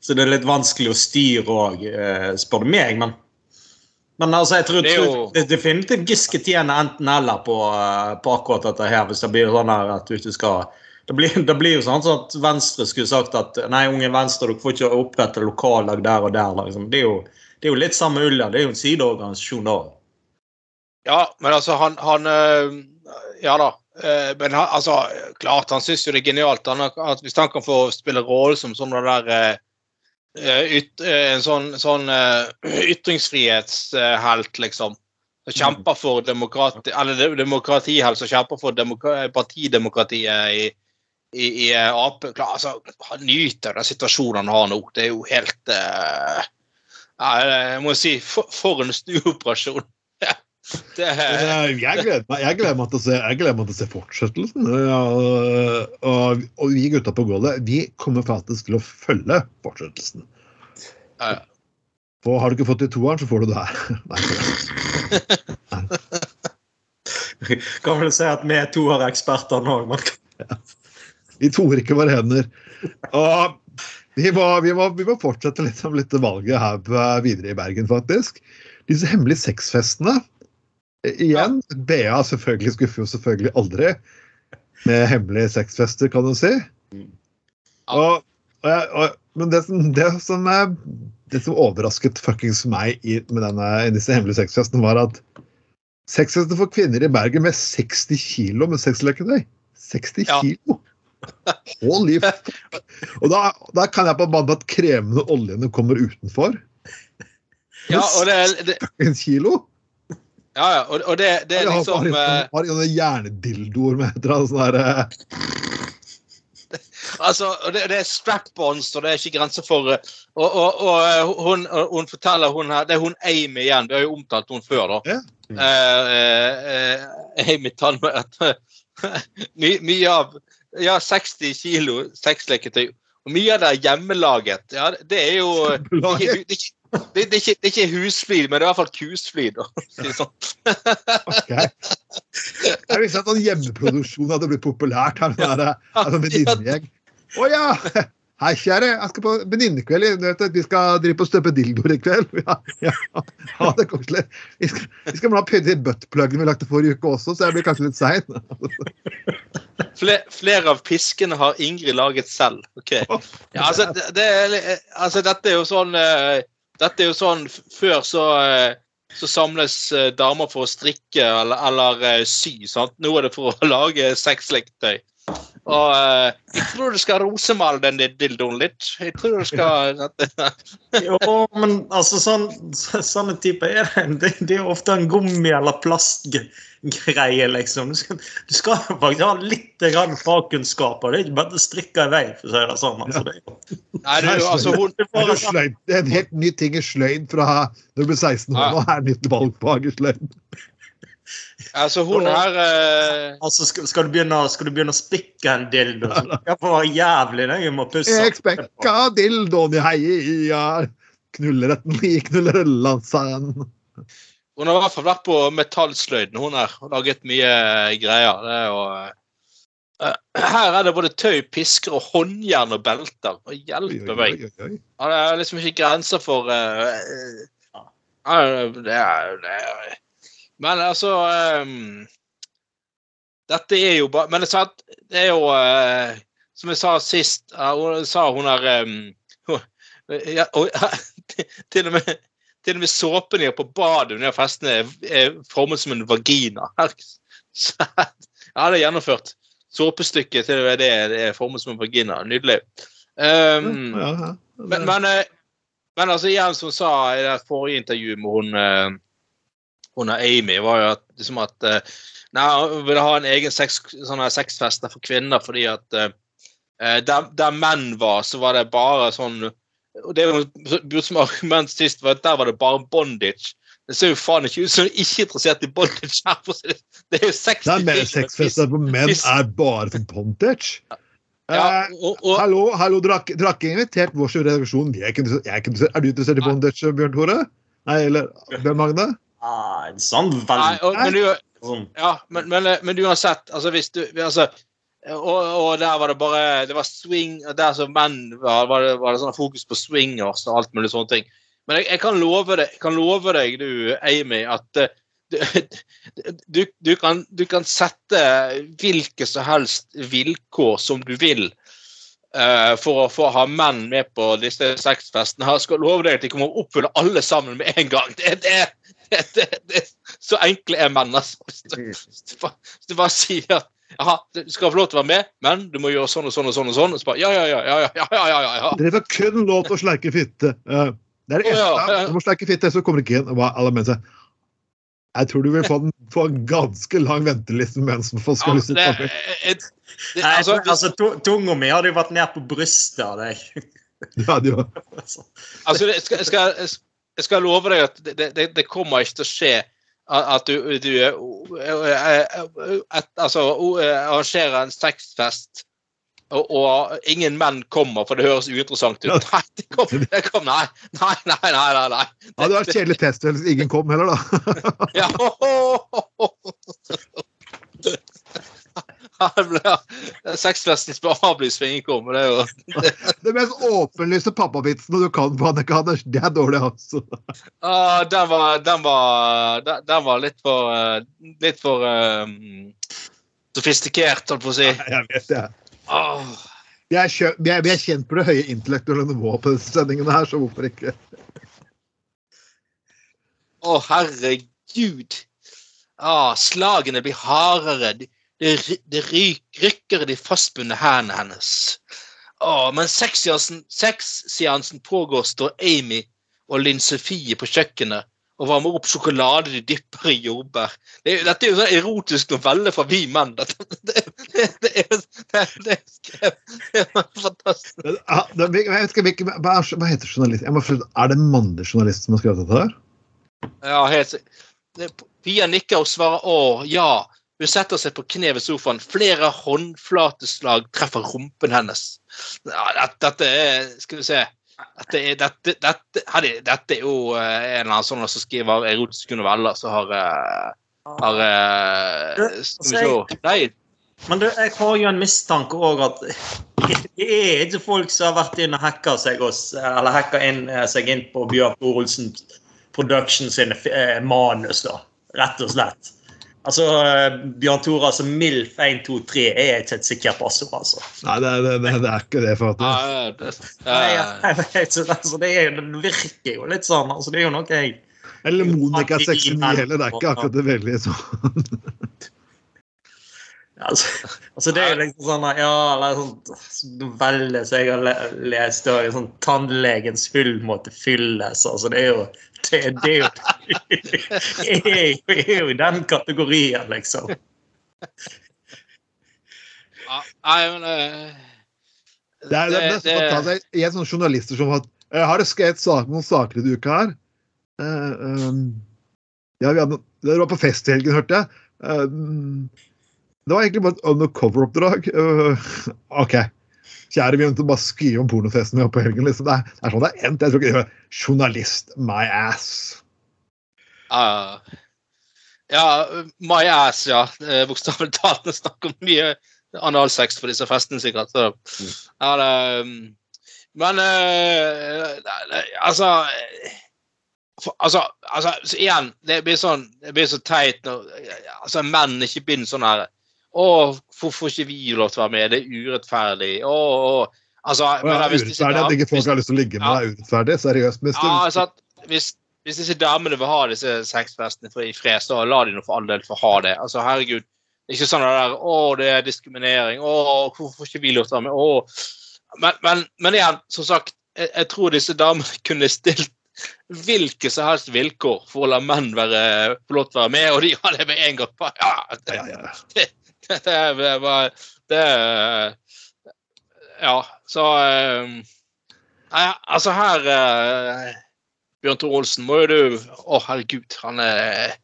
så det er litt vanskelig å styre òg, spør du meg. Men, men altså, jeg tror, Det jo- tror det definitivt Giske tjener enten-eller på, eh, på akkurat dette her, hvis det blir sånn her at du ikke skal det blir, det blir jo sånn sånn at Venstre skulle sagt at nei, unge Venstre, dere får ikke opprette lokallag der og der. Liksom. Det, er jo, det er jo litt samme ulla. Det er jo en sideorganisasjon da. Ja, men altså, han, han øh, Ja da. eh, men han, altså, klart, han syns jo det er genialt han, at hvis han kan få spille rollen som sånn der eh, eh, yt, eh, En sånn, sånn eh, ytringsfrihetshelt, liksom. Som kjemper for demokrati, eller de- demokratihelt som kjemper for demokra partidemokratiet i, i, i eh, Ap. Klar, altså, han nyter den situasjonen han har nå. Det er jo helt uh, Jeg må si, for, for en snuoperasjon. Er Jeg gleder meg, jeg gleder meg til å se, jeg gleder meg til å se fortsettelsen. Og, og, og vi gutta på gulvet vi kommer faktisk til å følge fortsettelsen. Ja. Og har du ikke fått det i toeren, så får du det her. Nei, Nei. Kan vel si at vi to har eksperter nå. Ja. Vi toer ikke våre hender. Og vi må, vi må, vi må fortsette litt om litt valget her videre i Bergen, faktisk. Disse hemmelige sexfestene. Igjen, BA selvfølgelig skuffer jo selvfølgelig aldri med hemmelige sexfester, kan du si. Og, og, jeg- og, men det som, det, som, er- det som overrasket fuckings meg i, med denne, i disse hemmelige sexfestene, var at sexfester for kvinner i Bergen med 60 kilo med sexleketøy. 60 Ja. kilo! Holy fuck! Og da, da kan jeg på banen at kremende oljene kommer utenfor. Ja, og det, det, kilo! Ja, ja, og, og det, det er liksom bare eh, har sånne hjernedildoer med et eller annet sånn derre Altså, det, det er strap-ons, og det er ikke grenser for eh, Og, og, og eh, hun, hun forteller hun her Det er hun Amy igjen. Vi har jo omtalt hun før, da. Ja. Eh, Uh, uh, Amy my, Mye av Ja, 60 kilo sexleketøy. Og mye av det er hjemmelaget. Ja, det er jo det det det er ikke, det er ikke husflid, men det er i hvert fall kusflid. da, å si det sånn. Ok. Jeg visste at sånn hjemmeproduksjon hadde blitt populært. her. Sånn der, altså, venninnegjeng. Å ja! Hei, kjære. Jeg skal på venninnekveld. Vi skal drive på og støpe dildoer i kveld. Ja, ja. ja det er koselig. Vi skal, vi skal pynte i buttpluggen vi lagde forrige uke også, så jeg blir kanskje litt sein. Fle- Flere av piskene har Ingrid laget selv. ok. Ja, altså, det, det er, altså, dette er jo sånn eh, Dette er jo sånn Før så, eh, så samles eh, damer for å strikke eller, eller eh, sy. sant? Nå er det for å lage sexleketøy. Og eh, jeg tror du skal rosemale den dildoen litt. Jeg tror du skal Jo, men altså sånn, sånne typer er det. Det, er ofte en gummi- eller plastgreie, liksom. Du skal, du skal faktisk ha litt fagkunnskaper. Det er ikke bare å strikke i vei, for å si det sånn. Altså, det Nei, du, altså, hun, Det er, det er en helt ny ting i sløyd fra når du blir 16 år. Nå er det nytt valgfag i sløyd. Altså, hun her eh, Altså, skal, skal, du begynne, skal du begynne å spikke en dildo, jeg får være jævlig nøye med å pusse. Jeg spekka dildoen i heia. Knulleretten i knullerellansen. Hun har i hvert fall vært på metallsløyden, hun her, og laget mye greier. Det er jo, eh, her er det både tøy, pisker og håndjern og belter. Og hjelpe meg. Ja, det er liksom ikke grenser for uh, eh, ja, det er, det er Men altså um, Dette er jo bare Men det er jo uh, Som jeg sa sist, uh, hun sa hun der um, ja, og, til, og med, til og med såpen jeg har på badet under festene, er, formet som en vagina. Så, ja, det er gjennomført. Såpestykket til og med det, det er formet som en vagina. Nydelig. Um, Ja, ja. men, men, eh, men altså igjen, som sa i det forrige intervjuet med hun, eh, hun er Amy, var jo at, liksom at eh, Nei, hun ville ha en egen sex, sånn sexfester for kvinner fordi at eh, eh, der, der menn var, så var det bare sånn og Det hun brukte som argument sist, var at der var det bare bondage. Det ser jo faen ikke ut som hun er ikke interessert i bondage her. for Det Det er jo 60 Det er mer sexfester for menn er bare for bondage. Ja, og, og, eh, hallo, hallo, drakk ikke invitert vår redaksjon. Er ikke jeg er, ikke er du interessert i bondage, Bjørn Tore? Nei, eller Bjørn Magne? Ah, sånn nei, veldig og, men, du, sånn. Ja, men, men, men uansett, altså hvis du altså, og, og der var det bare Det var swing og Der som menn var, var, det, var det sånn fokus på swingers og alt mulig sånne ting. Men jeg, jeg kan love deg, kan love deg du, Amy, at eh, du, du, du, kan, du kan sette hvilke som helst vilkår som du vil uh, for å få ha menn med på disse sexfestene. Jeg skal love deg at de kommer å oppfylle alle sammen med en gang. Det, det, det, det, så enkle er mennesker. altså. Hvis du, hvis du, bare, sier at Jaha, du skal få lov til å være med, men du må gjøre sånn og sånn og sånn. og sånn. Og så bare, ja, ja, ja, ja, ja, ja, ja, ja, ja. Dere får kun lov til å sleike fitte. Det er det Å, ja, eneste. ja. Du må sleike fitte, så kommer ikke inn. Alle menn sier Jeg tror du vil få en, få en ganske lang venteliste med en som får skal lyst til å komme. altså, altså, Tunga mi hadde jo vært ned på brystet av deg. Ja, det var- altså det, skal, skal, jeg skal love deg at det, det, det kommer ikke til å skje at du, du et, altså, arrangerer en sexfest, og, og ingen menn kommer, for det høres uinteressant ut. Nei, det kom, det kom, nei, nei, nei, nei, nei, nei. Ja, det var kjedelig test hvis ingen kom heller, da. Ja. Han ble- Sexfestens avlyst på ingen kommer, Det er jo Det mest åpenlyse pappavitsen du kan på Annika Anders, det er dårlig, altså. Ah, den var, den var, den, var litt for eh, Litt for eh, sofistikert, holdt på å si. Jeg vet det. Ah, Vi er, vi er, vi er kjent på det høye intellektuelle nivået på disse sendingene her, så hvorfor ikke? Å, herregud. Ah, slagene blir hardere. Det, det, ryk, rykker i de fastbundne hendene hennes. Å, men sexseansen pågår, står Amy og Linn Sofie på kjøkkenet og varmer opp sjokolade de dypper i jordbær. Det dette er jo sånn erotisk novelle fra vi menn. Det, det, det, er, det, er det er fantastisk. Det, jeg vet ikke, hvilken- hva, er, heter journalist? Jeg må, finne- er det en mannlig journalist som har skrevet dette her? Ja, helt sikkert. Pia nikker og svarer å, ja. Hun setter seg på kne ved sofaen. Flere håndflateslag treffer rumpen hennes. Ja, dette, er Skal vi se. Dette er, dette, dette, her er- dette er jo eh, en eller annen sånn som skriver erotiske noveller, som har eh, har eh, Skal vi se Nei, Men du, jeg har jo en mistanke òg at det er ikke folk som har vært inn og hacka seg inn, seg inn på Bjørn Olsen Production sine manus, da. Rett og slett. Altså, eh, Bjørn Tore, altså MILF 123 er ikke et sikkert passord, altså. Nei, det, det, det, det er ikke det, for det, Nei, det, altså, det, er, det virker jo litt sånn. altså Det er jo noe jeg Eller Monica 69 heller. Det er ikke akkurat det veldig sånn. Altså, altså det er jo liksom sånn Ja, eller sånn novelle som jeg har lest, og sånn tannlegens hull måtte fylles. Altså, det er jo Det, det er jo det er jo, det er jo i den kategorien, liksom. Nei, men eh, Det er, det, det, jeg er sånn journalister som har Jeg har skrevet sak, noen saker i uka her. Uh, um, ja, vi hadde, det var på festhelgen, hørte jeg. Um, det var egentlig bare et undercover-oppdrag. Uh, OK. Kjære, vi å bare skrive om pornofesten vi har på helgen. Liksom. Det, er, det er sånn det er endt. Jeg tror ikke det er journalist my ass. Ja, ja, my ass, ja. Eh, Bokstavelig talt. Det er snakk om mye analsex på disse festene, sikkert. Så. Ja, det, um, men nei, altså for, altså, altså så igjen, det blir sånn Det blir så teit når altså, menn ikke begynner sånn her Å, hvorfor ikke vi lov til å være med? Det er urettferdig. Å, å. Altså, men, ja, hvis urettferdig at ikke folk har lyst til å ligge med deg. Ja. Urettferdig, seriøst. Hvis ja, altså hvis, hvis disse damene vil ha disse sexfestene i fred, så la de nå for all del få ha det. Altså, herregud. Det er ikke sånn det der Å, det er diskriminering. Å, hvorfor får ikke vi lov til å være med? Å. Men, men, men igjen, som sagt, jeg, jeg tror disse damene kunne stilt hvilke som helst vilkår for å la menn være, få lov til å være med, og de hadde med en gang ja, det, ja, det, det bare Det Ja, så eh, Nei, altså her eh, Bjørn Tor Olsen, må jo du Å, herregud, han er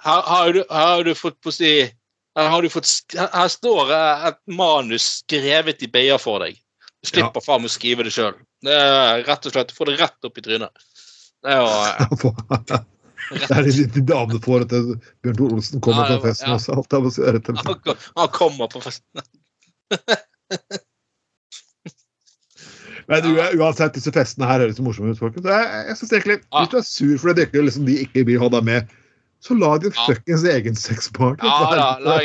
her, har du, her har du fått på å si her, har du fått, her står et manus skrevet i BA for deg. Du slipper faen meg å skrive det sjøl. Rett og slett, Du får det rett opp i trynet. Det er jo eh, Det er de, de damene får at Bjørn Tor Olsen kommer Ja, på festen også. Alt er er rett han, han kommer på festen. Men uansett, disse festene her høres morsomme ut. folkens. Jeg, jeg synes egentlig, Hvis du er sur fordi ikke, liksom, de ikke vil ha deg med, så lag din Ja. fuckings egen sexpartner. Ja da. helvete. La,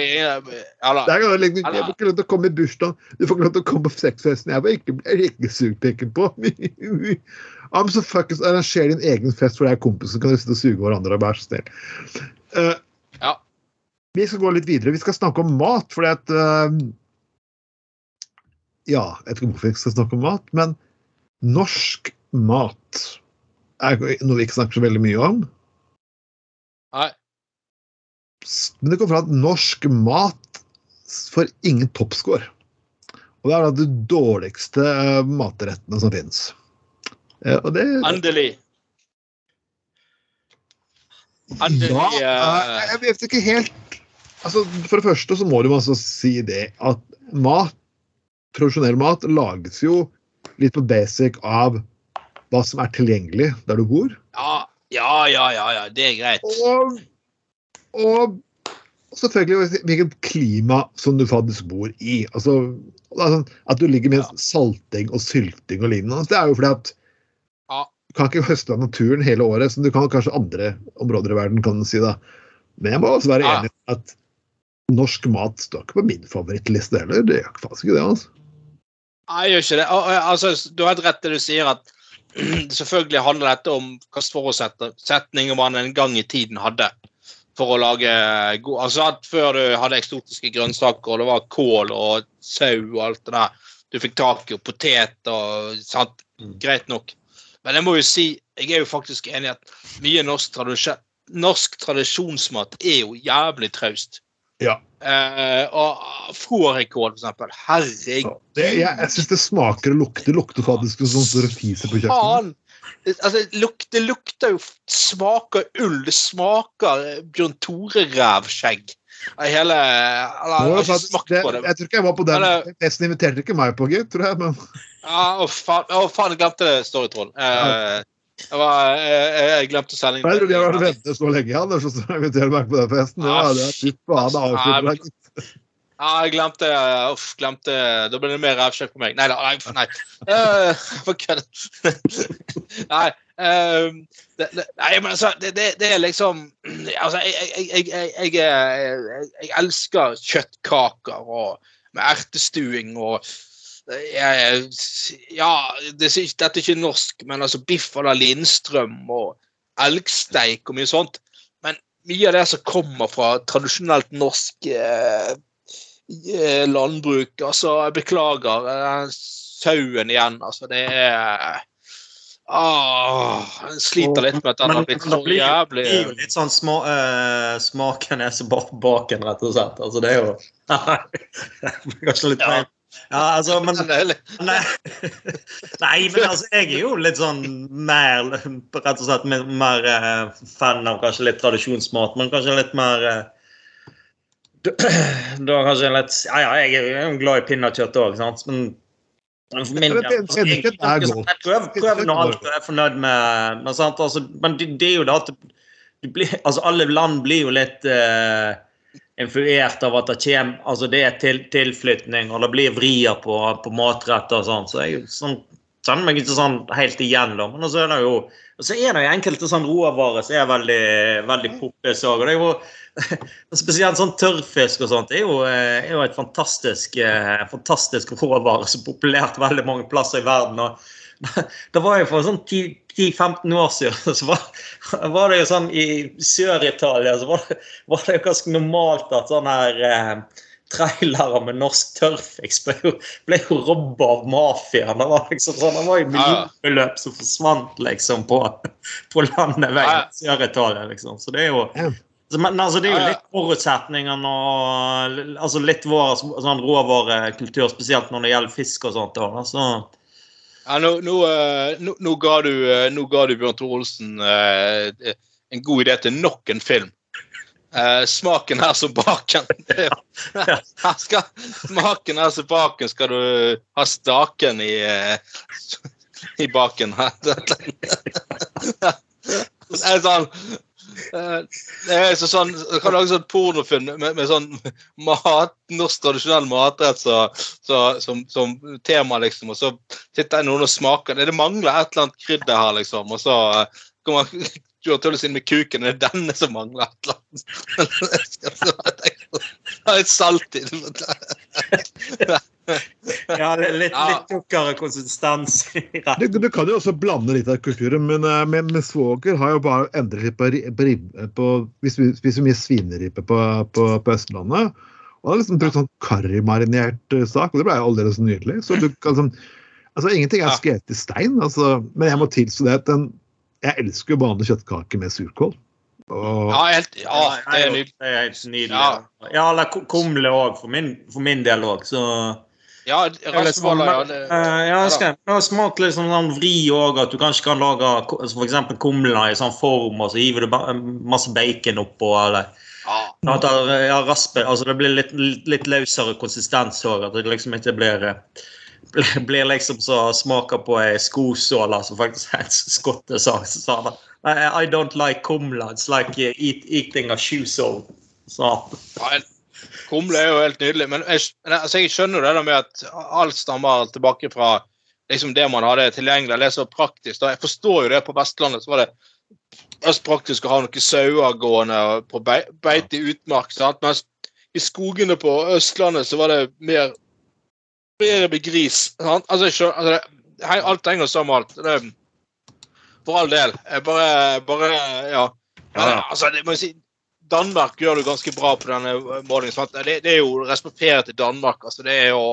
ja, da. Det er liksom, Ja, da. jeg får ikke lov til å komme i bursdag, du får ikke lov til å komme på sexfesten. Jeg var ikke, jeg ikke sugpeken på. I'm so fuckings arranger din egen fest for deg kompis, så kan dere sitte og suge hverandre og være så snill. Uh, Ja. Vi skal gå litt videre. Vi skal snakke om mat, fordi at uh, Ja, jeg vet ikke hvorfor vi skal snakke om mat, men norsk mat er noe vi ikke snakker så veldig mye om. Nei. Men det kommer fra at norsk mat får ingen toppscore. Og det er da de dårligste eh, matrettene som finnes. Og det Endelig. Endelig. Ja, eh, jeg vet ikke helt altså, For det første så må du altså si det at mat, profesjonell mat, lages jo litt på basic av hva som er tilgjengelig der du bor. ja, ja, ja, ja, ja. Det er greit. Og, og selvfølgelig hvilket klima som du faktisk bor i. Altså, sånn at du ligger med Ja. salting og sylting og lignende. Det er jo fordi at Ja. du kan ikke høste av naturen hele året, som du kan kanskje andre områder i verden, kan si da. Men jeg må også være Ja. enig i at norsk mat står ikke på min favorittliste heller. Det gjør faktisk ikke det. altså. Nei, jeg gjør ikke det. Altså, du har helt rett det du sier, at selvfølgelig handler dette om hvilke forutsetninger man en gang i tiden hadde for å lage god Altså at Før du hadde eksotiske grønnsaker, og det var kål og sau og alt det der. Du fikk tak i potet og sant? Greit nok. Men jeg må jo si, jeg er jo faktisk enig i at mye norsk, tradisjon, norsk tradisjonsmat er jo jævlig traust. Ja. Eh, og frorekord, for eksempel. Herregud. Det, jeg jeg syns det smaker og lukter. Det lukter faktisk som sånn fiser på kjøkkenet. Det- Altså, luk, det lukter jo Smaker ull. Det smaker Bjørn Tore-rævskjegg. Hele Eller, jeg har smakt på det. jeg tror ikke jeg var på den. Nesten inviterte ikke meg på, gitt, tror jeg. Men Ja, å, faen, å, faen, jeg glemte det, Storytroll. Eh, jeg, var, jeg, jeg glemte å selge tror vi har vært venner så lenge, Anders, og så inviterer du meg på den festen. Ja, det er fy faen, avslutter deg. Ja, jeg glemte Uff, glemte Da ble det mer rævkjøtt på meg. Nei da. Nei. nei. Eh, For kødd. nei. det, nei, men altså, det, det, er liksom Altså, jeg, jeg, jeg, elsker kjøttkaker og med ertestuing og Ja, det, er ikke- dette er ikke norsk, men altså biff à la Lindstrøm og elgsteik og mye sånt. Men mye av det som kommer fra tradisjonelt norsk eh, eh, landbruk. Altså, jeg beklager. eh, sauen igjen, altså. Det er Ah, jeg sliter litt med at den har blitt så blir- jævlig Det er jo litt sånn sma, uh, smaken er så bak baken, rett og slett. Altså, det er jo Kanskje litt Ja. Ja, altså, men Nei. Nei, men altså, jeg er jo litt sånn mer Rett og slett mer, mer eh, fan av kanskje litt tradisjonsmat, men kanskje litt mer eh, Da kanskje litt Ja, ja, jeg er jo glad i pinnekjøtt òg, sant, men for min del jeg, pinnekjøtt jeg, prøver, prøver nå alt og er fornøyd med Men, sant, altså, men det, det er jo det at du blir, altså, alle land blir jo litt eh, influert av at det kommer altså det er til, tilflytning, og det blir vrier på, på matretter og sånn. Så jeg sånn, kjenner meg ikke sånn helt igjen, da. Men så er det jo og så er det jo enkelte sånn råvarer som er veldig, veldig poppis òg. Og det er jo spesielt sånn tørrfisk og sånt. Det er jo, er jo et fantastisk, eh, fantastisk råvare som er populært veldig mange plasser i verden. og det var jo for sånn 10-15 år siden så var, var det jo sånn i Sør-Italia så var det, var det jo ganske normalt at sånne her eh, trailere med norsk tørrfiks ble jo, ble jo robba av mafiaen. Det var liksom sånn, det var jo millionbeløp som forsvant liksom på, på landeveien i Sør-Italia. liksom. Så det er jo men altså, det er jo litt forutsetningene og altså litt vår sånn råvarekultur, spesielt når det gjelder fisk og sånt. Da, så, Ja, nå, nå, eh, nå, nå, ga du, eh, ga du Bjørn Tor Olsen eh, en god idé til nok en film. Eh, smaken er som baken. Er- Her skal, smaken er som baken. Skal du ha staken i, eh, i baken her? Det er sånn det er så sånn, Du kan lage sånn pornofilm med, med sånn mat, norsk tradisjonell matrett så, så, som, som tema, liksom. Og så sitter noen og smaker. Det, mangler et eller annet krydder her, liksom. Og så eh, kommer Joar Tullis inn med kuken. Det er denne som mangler et eller annet. Det er salt i det. Ja, litt, litt tjukkere konsistens. i retten. Du, du kan jo også blande litt av kulturen, men, eh, men, men svoger har jo bare endret litt på, på på, Vi spiser mye svineribbe på, på, på Østlandet. Og har liksom brukt sånn karrimarinert eh, sak, og det ble jo aldeles nydelig. Så du kan sånn Altså, ingenting er skrevet i stein, altså, men jeg må tilstå det at den Jeg elsker jo vanlig kjøttkake med surkål. Og, Ja, helt, ja, det er. Det er helt nydelig. Ja. Ja, eller ku- kumle òg, for, min- for min del òg, så Ja, raspeballer, ja. Det, Eh, ja, jeg skal det smakt litt sånn, sånn vri òg, at du kanskje kan lage f.eks. altså kumler i sånn form, og så hiver du masse bacon oppå, eller ja. det, ja, rasper, altså det blir litt, litt, litt løsere konsistens òg. At det liksom ikke blir eh, blir- liksom så smaker på ei skosåle, som faktisk er en skotte sa. I, don't like kumla. It's like eat, eating a shoe sole. Så Ja, en- Kumle er jo helt nydelig, men jeg, altså, jeg skjønner jo det med at alt stammer tilbake fra liksom det man hadde tilgjengelig. Det er så praktisk. Da. Jeg forstår jo det. På Vestlandet så var det mest praktisk å ha noen sauer gående på beite i utmark. Sant? Mens i skogene på Østlandet så var det mer, mer med gris. Sant? Altså, jeg skjønner, altså, det, alt henger sammen. Det, for all del. Jeg bare, bare ja. Men, altså, det må jeg si, Danmark gjør det ganske bra på denne målingen. Det, det er jo respektert til Danmark. altså det er jo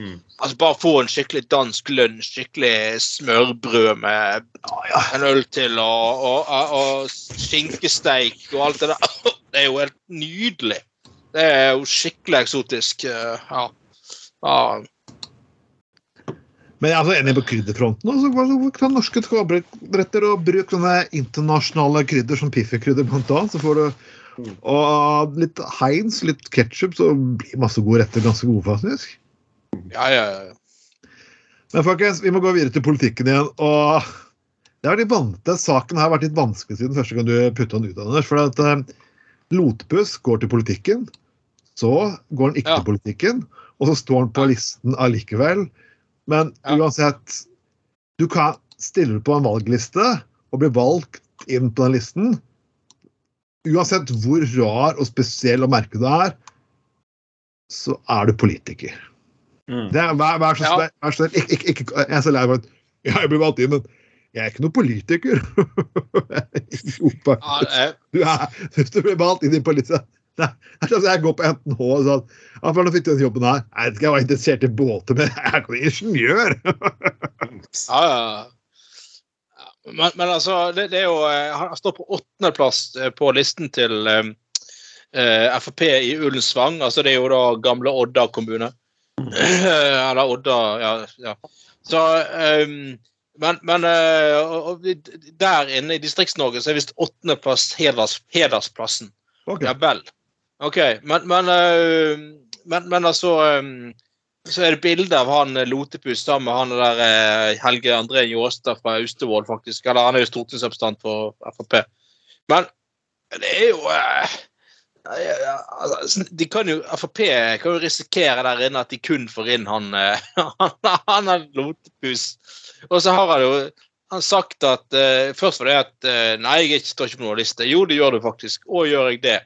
Mm. altså Bare få en skikkelig dansk lunsj, skikkelig smørbrød med en øl til og, og, og, og skinkesteik og alt det der. Det er jo helt nydelig. Det er jo skikkelig eksotisk. eh, Ja. ja. Men jeg er altså enig på krydderfronten. Altså, kan norske skapbretter og bruk sånne internasjonale krydder som Piffi-krydder blant annet, så får du og litt Heinz, litt ketsjup, så blir masse gode retter ganske gode, faktisk. ja, ja, ja. Men folkens, vi må gå videre til politikken igjen. og det har den Saken har vært litt vanskelig siden første gang du putta den ut, Anders. For at uh, Lotepus går til politikken, så går han ikke Ja. til politikken, og så står han på listen allikevel. Men Ja. uansett Du kan stille på en valgliste og bli valgt inn på den listen. Uansett hvor rar og spesiell og merkelig du er, så er du politiker. Mm. Det er, vær, vær så Ja. snill. Vær så snill. Ikke, ikke, ikke, jeg er så lei meg at jeg blir valgt inn, men jeg er ikke noen politiker. jo, ja Du er, hvis du blir valgt inn i politiet Det er sånn jeg går på NTH og sånn ja, nå fikk du den jobben her. Jeg vet ikke, jeg var interessert i båter, men jeg er ikke ingeniør. Ja, ja. Men, men altså, det, det er jo eh, Han står på åttendeplass eh, på listen til eh, eh, Frp i Ullensvang. Altså, det er jo da gamle Odda kommune. Eller Odda, ja. ja. Så um, Men, men og, og der inne i Distrikts-Norge så er visst åttendeplass heders, hedersplassen. Ok. Ja vel. OK. Men, men, eh, men, men altså eh, Så er det bilde av han eh, Lotepus sammen med han der eh, Helge André Njåstad fra Austevoll, faktisk. Eller han er jo stortingsrepresentant for Frp. Men det er jo eh, ja, altså, de kan jo, Frp kan jo risikere der inne at de kun får inn han eh, han, han er Lotepus. Og så har han jo han sagt at Først var det at Nei, jeg står ikke på noen liste. Jo, det gjør du faktisk. Og gjør jeg det?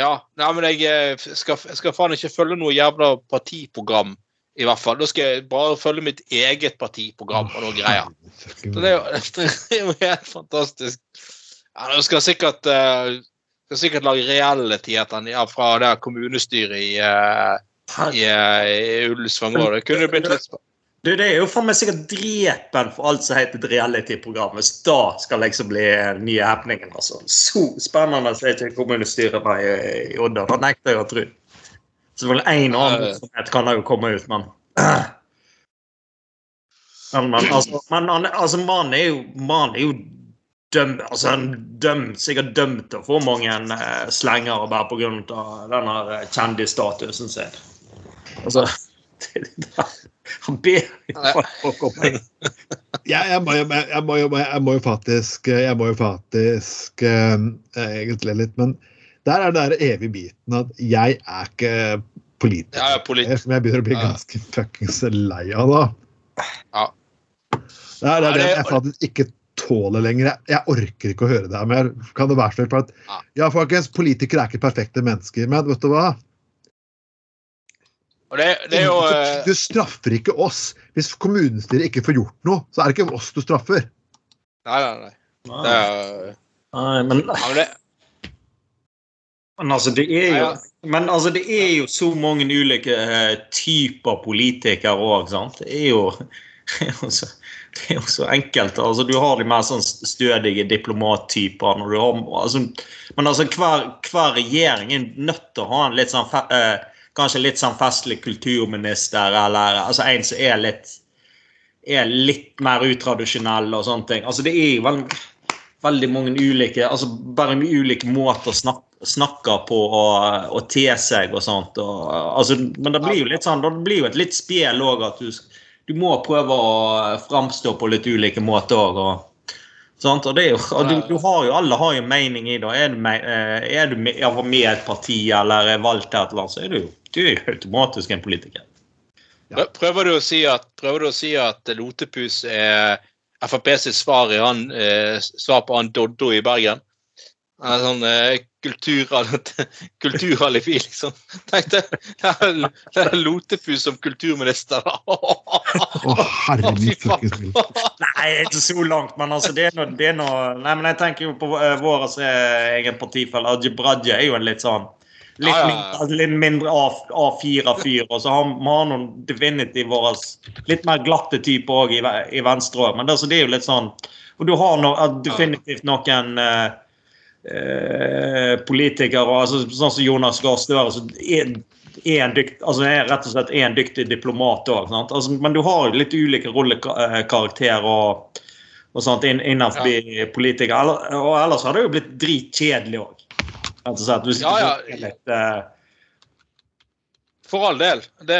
Ja, nei, men jeg eh, skal, jeg skal faen ikke følge noe jævla partiprogram, i hvert fall. Da skal jeg bare følge mitt eget partiprogram og noe greier. Så det er jo, helt fantastisk. Ja, Nå skal sikkert, eh, skal sikkert lage reality etter ja, fra det kommunestyret i, uh, i, uh, i Ullensvang. Det kunne jo blitt litt sp- Du, det er jo for meg sikkert drepen for alt som heter et reality-program. Hvis da skal liksom bli nye happeningen. altså. Så spennende så er ikke kommunestyret i, i Odda. Da nekter jeg å tro. Selvfølgelig én annen virksomhet kan det jo komme ut, men Men, men altså, altså, mannen er jo man er jo dømt altså, han dømt, sikkert dømt til å få mange eh, slenger bare pga. denne eh, kjendisstatusen sin. Altså Han om det. jeg, jeg, må, jo- jeg, må, jo- jeg må jo faktisk Jeg må jo faktisk eh, egentlig litt Men der er den der evige biten at jeg er ikke politiker. Ja, politi polit- Som jeg begynner å bli Ja. ganske fuckings lei av, da. Ja. Det er det, er det- jeg faktisk ikke tåler lenger. Jeg, jeg orker ikke å høre det her mer. Kan det være snill? At, Ja. ja, folkens, politikere er ikke perfekte mennesker, men vet du hva? Og det, det er jo det, Du straffer ikke oss. Hvis kommunestyret ikke får gjort noe, så er det ikke oss du straffer. Nei, nei, nei. Det er, Nei, men, men det, altså, det er jo Men altså, det er jo så mange ulike eh, typer politikere òg, sant. Det er jo det er jo så, det er jo så enkelt. altså Du har de mer sånn stødige diplomattyper. når du har, altså, Men altså, hver, hver regjering er nødt til å ha en litt sånn eh, Kanskje litt sånn festlig kulturminister, eller altså en som er litt er litt mer utradisjonell og sånne ting. Altså, det er jo vel, veldig mange ulike altså Bare med ulike måter å snakke, snakke på og, te seg og sånt. Og, altså, men det blir jo litt sånn, det blir jo et litt spel òg at du, du må prøve å framstå på litt ulike måter òg. Og, sånt, og, det er jo, og du, du har jo, alle har jo mening i det. Er du med, eh, er du med, med et parti eller er valgt til et eller annet, så er du jo du er jo automatisk en politiker. Ja. Prøver du å si at, prøver du å si at Lotepus er Frp sitt svar, i han, eh, svar på han Doddo i Bergen? En sånn eh, kulturalifi, liksom. Tenk det er- det er Lotepus som kulturminister. Å, herre min. Nei, ikke så langt, men altså, det er noe, det er noe Nei, men jeg tenker jo på uh, vår altså, egen partifelle. Ajib Raja er jo en litt sånn Litt Ja, ja, ja. mindre, litt mindre A- A4-fyr. Og så har vi har noen definitivt våre litt mer glatte typer òg i, i venstre òg. Men det, altså, det er jo litt sånn Og du har no, eh, definitivt noen eh, eh, politikere, altså, sånn som Jonas Gahr Støre, som er, er, en dykt, altså, er rett og slett en dyktig diplomat òg. Altså, men du har litt ulike rollekarakterer og, og sånt inn- innenfor politikere. Og ellers har det jo blitt dritkjedelig òg. Rett at. Hvis Ja, ja. litt, uh... For all del. Det,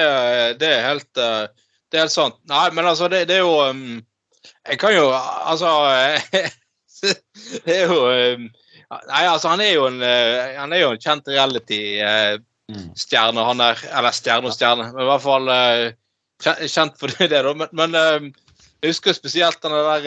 det er helt eh, Det er helt sant. Nei, men altså, det, det er jo um, Jeg kan jo Altså Det er jo um, Nei, altså, han er jo en, eh, han er jo en kjent reality-stjerne. Han er Eller stjerne og stjerne, men i hvert fall kjent for det, da. Men, men jeg husker spesielt den der,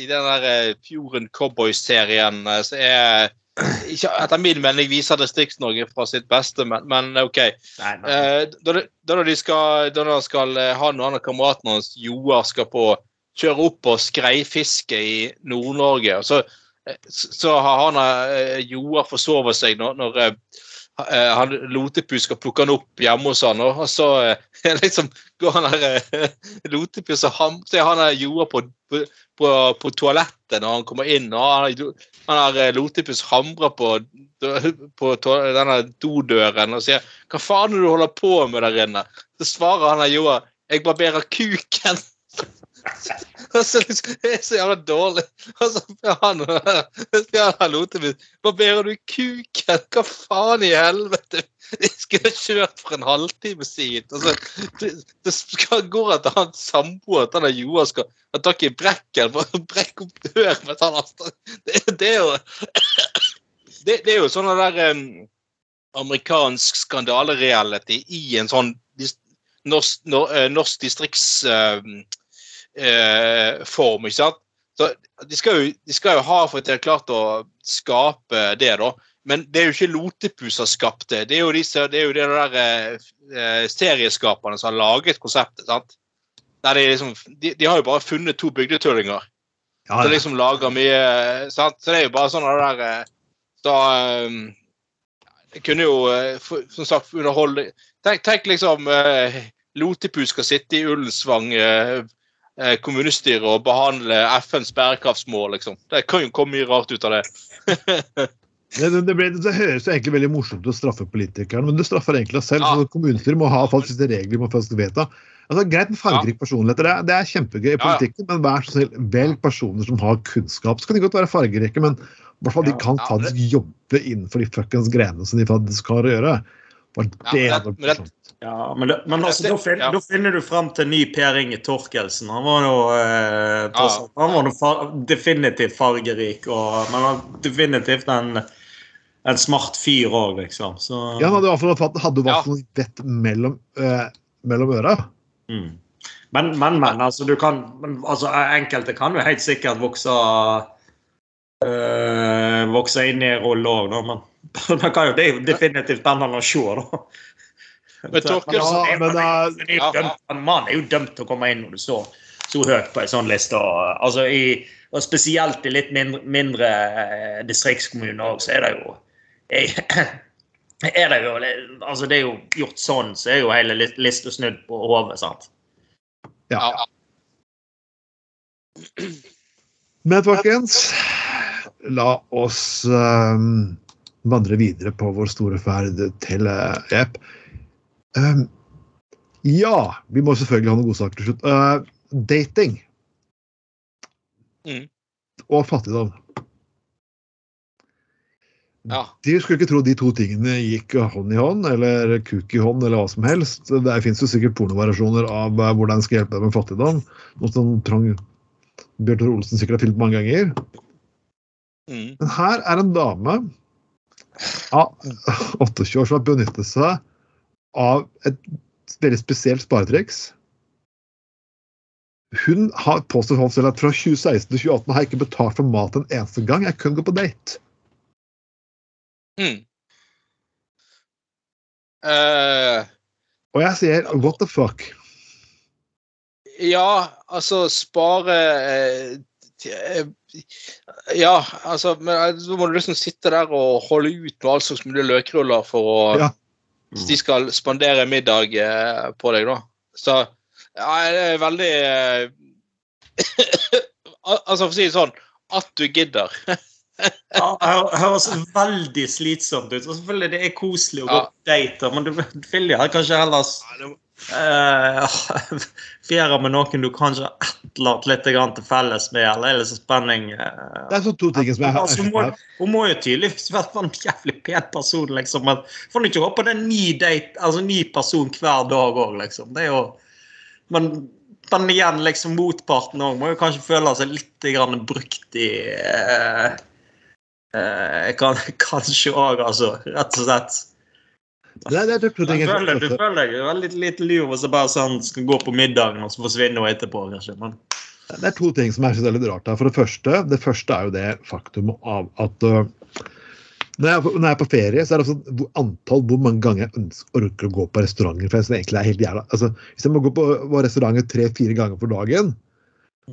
i den der Fjorden Cowboys-serien så er ikke, Etter min mening viser Distrikts-Norge fra sitt beste, men, men OK. nei, nei. Eh, da, da de skal, da de skal eh, han og han og kameraten hans Joar skal på kjøre opp og skreifiske i Nord-Norge. Så, eh, så har han eh, Joar forsovet seg når, når eh, eh, han Lotepus skal plukke han opp hjemme hos han, og så eh, liksom går han der eh, Lotepus og ham, så er han der jorda på, på, på, toalettet når han kommer inn, og han, han eh, Lotepus hamrer på, på denne dodøren og sier 'Hva faen er det du holder på med der inne?' Så svarer han der jorda 'Jeg barberer kuken'. Og så det er så jævla dårlig. Og han sier han Lotepus 'Barberer du kuken? Hva faen i helvete?' Jeg skulle kjørt for en halvtime siden. Og det, det skal gå at han samboer at han Joar skal ha tak i brekken for å brekke opp døren mens han har det, det er jo det, det er jo sånn der um, amerikansk skandalereality i en sånn norsk, distrikts... eh, norsk distriktsform, eh, form, ikke sant? Så de skal, jo, de skal jo ha for at de har klart å skape det, da. Men det er jo ikke Lotepus som har skapt det. Det er jo, disse, det er jo de der eh, eh, serieskaperne som har laget konseptet. sant? Der de, liksom, de, de har jo bare funnet to bygdetullinger Ja, som liksom lager mye sant? Så det er jo bare sånn det der Da um, Det kunne jo eh, som sagt underholde Tenk, tenk liksom uh, Lotepus skal sitte i Ullensvang eh, eh, kommunestyre og behandle FNs bærekraftsmål, liksom. Det kan jo komme mye rart ut av det. Det, det, ble, det høres jo egentlig veldig morsomt ut å straffe politikerne, men du straffer egentlig deg selv. Ja. så Kommunestyret må ha faktisk regler man faktisk vedta. Altså, greit med fargerike personligheter, det er, det er kjempegøy i Ja, ja. politikken, men vær så snill, velg personer som har kunnskap. Så kan de godt være fargerike, men i hvert fall de kan ja, faktisk jobbe innenfor de fuckings greiene som de faktisk har å gjøre. Ja, det men hadde vært men det- morsomt. Ja, men, det, men altså, da, finner, ja. da finner du frem til ny Per Inge Torkelsen. Han var jo eh, tross Ja. han var far, definitivt fargerik, og, men han var definitivt en, en smart fyr òg, liksom. Så, Ja, han hadde i hvert fall fått- hadde vært noe Ja. vett mellom, eh, mellom øra. mm. Men, men, men, altså, du kan men, altså, Enkelte kan jo helt sikkert vokse øh, Vokse inn i rolle òg, men jo, det er jo definitivt spennende å se, da. Men Torkel, Ja, han er- men, eh, er ja, ja. dømt- han mannen er jo dømt til å komme inn når du står så høyt på en sånn liste. Og, altså i, og spesielt i litt mindre, mindre eh, distriktskommuner òg, så er det jo er, er det jo altså Det er jo gjort sånn, så er jo hele li- lista snudd på hodet. sant? Ja. Ja. Men folkens, la oss ehm, vandre videre på vår store ferd til uh, Jepp. Um, ja, vi må selvfølgelig ha noen godsaker til slutt. Uh, dating. Mm. Og fattigdom. Ja. De skulle ikke tro de to tingene gikk hånd i hånd, eller kuk i hånd, eller hva som helst. Der fins jo sikkert pornovariasjoner av eh, hvordan skal hjelpe deg med fattigdom. Noe som Trang Bjørn Tore Olsen sikkert har filmet mange ganger. Mm. Men her er en dame av 28 år som har benyttet seg av et veldig spesielt sparetriks. Hun har påstått for selv at fra 2016 til 2018 har jeg ikke betalt for mat en eneste gang. Jeg kun går på date. Mm. Uh, Og jeg sier what the fuck? ja, altså spare eh, Ja, altså men eh, Så må du liksom sitte der og holde ut med all slags mulig løkruller for å Ja. Hvis de skal spandere middag eh, på deg, da. Så ja, det er veldig eh, Altså, for å si det sånn At du gidder. Ja, det høres veldig slitsomt ut. Og selvfølgelig det er koselig å gå Ja. på date, men du vil jo kanskje heller uh, fjerde med noen du kanskje har et eller annet litt til felles med, eller er det så spenning? uh, Det er sånn to ting som jeg har Altså, må, hun må jo tydeligvis være en jævlig pen person, liksom. Men får ikke håpe det er ny date, altså ny person hver dag òg, liksom. Det er jo Men, men igjen, liksom, motparten òg må jo kanskje føle seg litt grann brukt i eh, eh, kan, Kanskje òg, altså. Rett og slett. Det det er to ting jeg føler, du føler deg veldig litt lur hvis det bare sånn skal gå på middagen og så forsvinne og etterpå, kanskje. Men Det er to ting som jeg synes er litt rart her. For det første, det første er jo det faktum av at uh, når, jeg, på- når jeg er på ferie, så er det sånn, hvor antall hvor mange ganger jeg ønsker, orker å gå på restauranter. For jeg synes egentlig er helt jævla altså, Hvis jeg må gå på, på restauranter tre-fire ganger for dagen,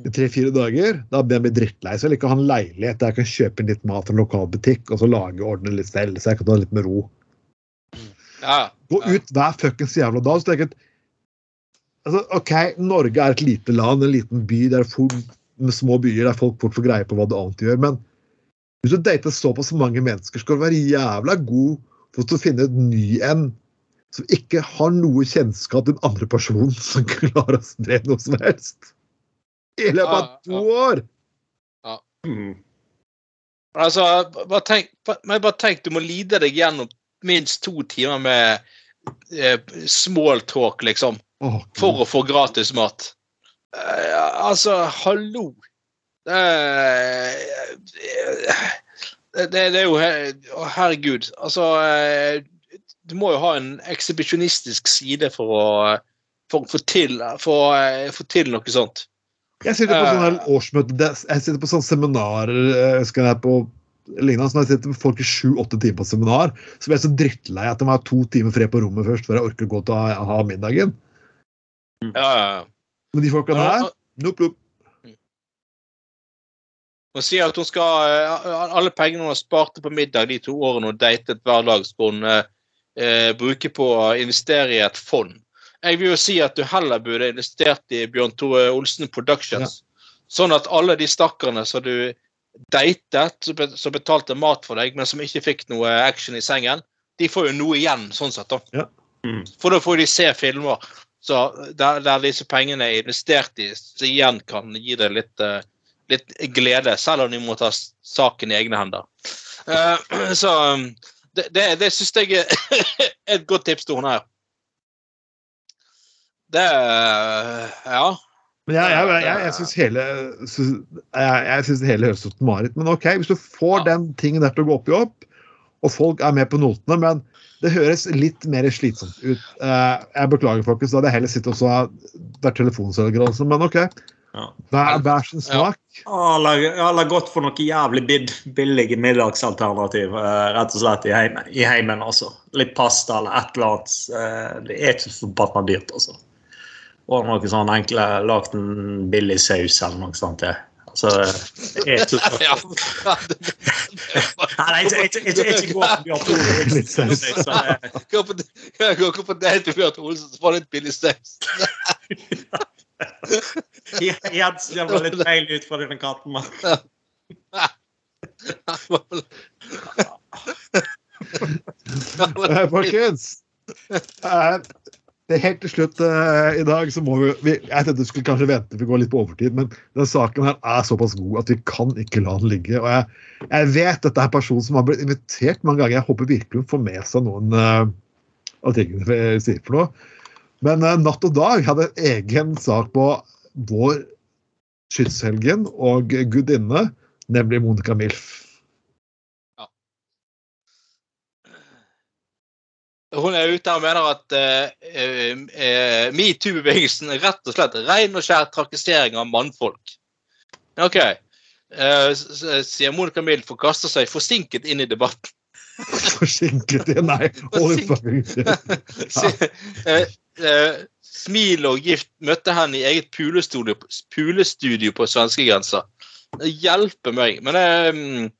i tre-fire dager, da blir jeg bli drittlei. Så jeg liker å ha en leilighet der jeg kan kjøpe inn litt mat fra en lokal butikk og så lage og ordne litt selv, så jeg kan ta litt med ro. Ja. Gå ut hver fuckings jævla dag. Så tenker jeg altså, OK, Norge er et lite land, en liten by der folk, med små byer der folk fort får greie på hva det annet gjør. Men hvis du dater såpass mange mennesker, skal du være jævla god for å finne et ny en som ikke har noe kjennskap til den andre personen som klarer å spre noe som helst. I løpet av Ja, to ja. år! mm. Altså, bare tenk, men bare tenk, du må lide deg gjennom minst to timer med eh, small talk, liksom, Oh, for å få gratis mat. Eh, altså, hallo. Det, det, det er jo å, Herregud. Altså eh, Du må jo ha en ekshibisjonistisk side for å å få til, til noe sånt. Jeg sitter på sånn sånne årsmøte, jeg sitter på sånne seminarer jeg husker jeg på lignende, så når jeg sitter med folk i sju-åtte timer på seminar, så blir jeg så drittlei at de har to timer fred på rommet først før jeg orker å gå til å ha, ha middagen. Ja, ja, ja. Men de folka Ja, der Nopp, nopp. Hun sier at hun skal eh, alle pengene hun har spart på middag de to årene hun datet hver dag, skal hun eh, eh, bruke på å investere i et fond. Jeg vil jo si at du heller burde investert i Bjørn Tore Olsen Productions. Sånn at alle de stakkarene som du datet, som betalte mat for deg, men som ikke fikk noe action i sengen, de får jo noe igjen, sånn sett. da. Ja. Mm. For da får de se filmer så der, der disse pengene er investert i, så igjen kan gi deg litt uh, litt glede, selv om de må ta saken i egne hender. Uh, så um, det, det, det syns jeg er et godt tips til hun her. Det eh, Ja. Men jeg, jeg, jeg, jeg syns hele synes, jeg, synes det hele høres ut som Marit. Men OK, hvis du får Ja. den tingen der til å gå opp i opp, og folk er med på notene, men det høres litt mer slitsomt ut. Uh, jeg beklager, folkens. Da hadde jeg heller sittet og så vært telefonselger, altså. Men OK. Ja. Hver, hver sin smak. Eller, la gått for noe jævlig bid, billige middagsalternativ, uh, rett og slett, i heimen. I heimen altså. Litt pasta eller et eller annet. Uh, Det er ikke så forbanna dyrt, altså. Og noe sånn enkle Lagt en billig saus eller noe sånt. ja. Så det er så Ja. Nei, jeg ikke, ikke, ikke gå på Bjørn. Olsen. så det- Gå på, gå på date med Bjørn Olsen, så får du litt billig saus. Jens ser vel litt feil ut fra denne katten. mann. Eh, Folkens. Helt til slutt eh, i dag så må vi, vi Jeg tenkte du skulle kanskje vente, vi går litt på overtid, men denne saken her er såpass god at vi kan ikke la den ligge. og Jeg, jeg vet dette er en person som har blitt invitert mange ganger. Jeg håper virkelig hun får med seg noen eh, av tingene vi sier for noe. Men eh, Natt og Dag hadde en egen sak på vår skytshelgen og gudinne, nemlig Monica Milf. Hun er ute og mener at uh, uh, metoo-bevegelsen er rett og slett ren og skjær trakassering av mannfolk. OK. S- sier Monica Mild forkaster seg forsinket inn i debatten. Forsinket i Nei, hold Smil og gift møtte henne i eget pulestudio, pulestudio på svenskegrensa. Hjelper meg. Men, det mm, eh,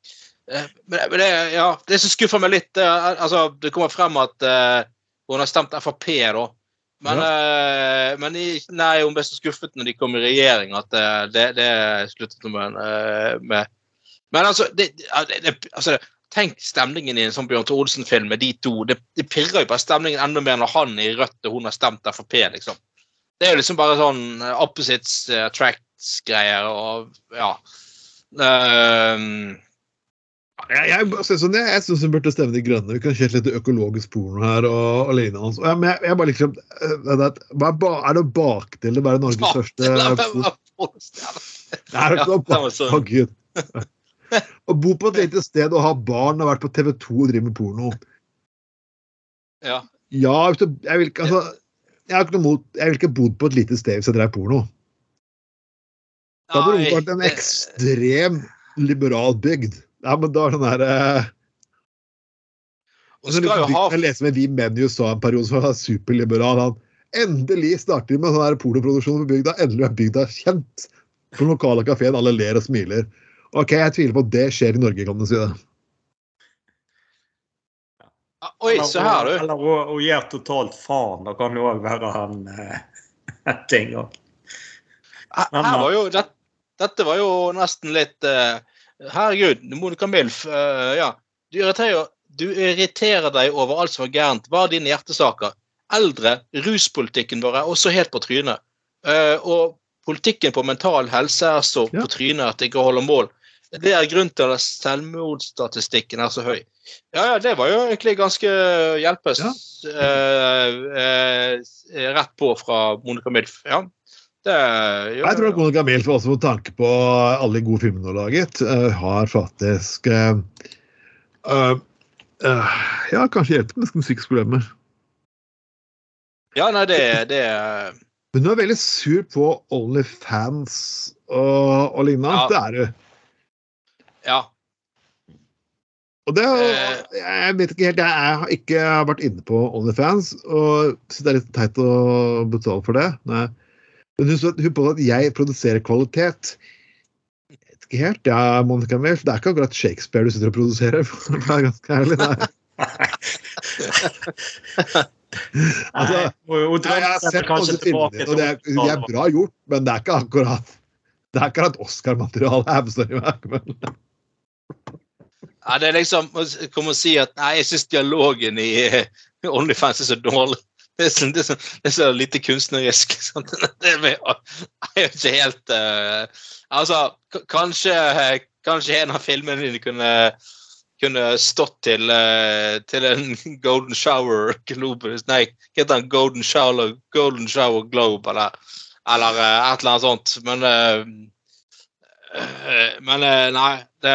men, men det, ja, det som skuffer meg litt, det, er, altså, det kommer frem at uh, hun har stemt Frp, da. Men, eh, men i, nei, hun ble så skuffet når de kom i regjering at uh, det, det sluttet hun med. eh, med. Men altså, det, altså Tenk stemningen i en sånn Bjørn Tore Olsen-film med de to. Det, det pirrer jo bare stemningen enda mer når han er i rødt og hun har stemt Frp, liksom. Det er jo liksom bare sånn eh, opposites eh, attracts-greier og ja. Ehm, Jeg, jeg, altså, sånn, jeg, jeg syns hun burde stemme De grønne. Vi kan kjøre litt økologisk porno her. og, og lignende. Jeg, men jeg, jeg bare liksom eh, det er, det bakdel å være Norges største det er ikke noe det var bak- sånn. Å, bo på et lite sted og ha barn og vært på TV 2 og drive med porno Ja. Ja, jeg vil ikke altså, jeg har ikke noe mot Jeg vil ikke bodd på et lite sted hvis jeg drev porno. Da hadde det vært en ekstrem liberal bygd. Ja, men da er sånn derre eh, jo ha Jeg leste med Vi Menn i USA en periode som var superliberal. Han endelig starter med sånn her pornoproduksjon på bygda. Endelig er bygda kjent på den lokale kafeen. Alle ler og smiler. Ok, Jeg tviler på at det skjer i Norge, kan du si det. Oi, se her, du. Eller hun, hun gir totalt faen. Det kan jo òg være han eh, ting. jo, det, dette var jo nesten litt eh, Herregud, Monica Milf. Uh, ja. Du irriterer, du irriterer deg over alt som er gærent. Hva er dine hjertesaker? Eldre, ruspolitikken vår er også helt på trynet. Uh, og politikken på mental helse er så Ja. på trynet at det ikke holder mål. Det er grunnen til at selvmordsstatistikken er så høy. Ja, ja, det var jo egentlig ganske hjelpes Ja. uh, rett på fra Monica Milf. Ja. Det, jo, Jeg tror Monica Milf, også med tanke på alle de gode filmene hun har laget, eh, har faktisk uh, uh, Ja, kanskje hjulpet med problemer. Ja, nei, det, det Men hun er veldig sur på Onlyfans og, og lignende. Ja. Det er hun. Ja. Og det, jeg vet ikke helt, jeg har ikke vært inne på Onlyfans, og så det er litt teit å betale for det. Nei. Men hun, hun på at jeg produserer kvalitet. Jeg vet ikke helt, ja, Monica Milf. Det er ikke akkurat Shakespeare du sitter og produserer. for å være ganske ærlig. Nei. Altså, Nei, hun- hun Jeg, har sett masse filmer, og det er, de er bra gjort, men det er ikke akkurat det er ikke akkurat Oscar-materiale? Ja, det er liksom å komme og si at nei, jeg syns dialogen i eh, Onlyfans er så dårlig. Det er så, det er så, det er så lite kunstnerisk. Sant? Det er jo er ikke helt uh, Altså, kanskje, kanskje en av filmene dine kunne kunne stått til, uh, til en Golden Shower Globe Nei, heter den? Golden Shower, Golden Shower Globe, eller, eller uh, et eller annet sånt. Men Men nei, det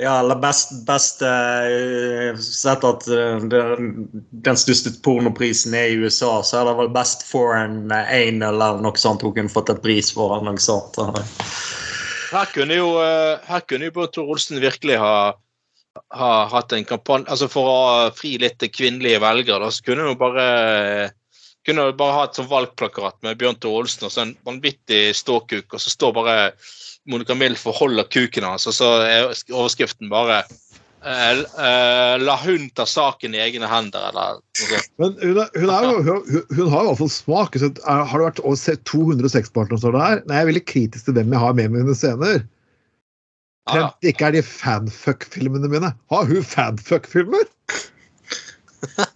Ja, eller best, best uh, Sett at eh, den, den største pornoprisen er i USA, så er det vel Best Foreign Ain eller noe sånt hun kunne fått et pris for. eller noe sånt. Her kunne jo, eh, her jo Bård Olsen virkelig ha, ha hatt en kampanje altså For å fri litt til kvinnelige velgere, da, så kunne hun bare kunne bare ha et sånn valgplakat med Bjørn Tore Olsen og så en vanvittig ståkuk, og så står bare Monica Milf og holder kuken hans, og så er overskriften bare eh, eh, La hun ta saken i egne hender, eller noe sånt. Men hun, er, hun, er jo, hun, hun har i hvert fall smak. Så er, har det vært å se 200 sexpartnere står det her? Nei, jeg er veldig kritisk til hvem jeg har med mine scener. Ja, ja. Det ikke er de fanfuck-filmene mine. Har hun fanfuck-filmer? Med.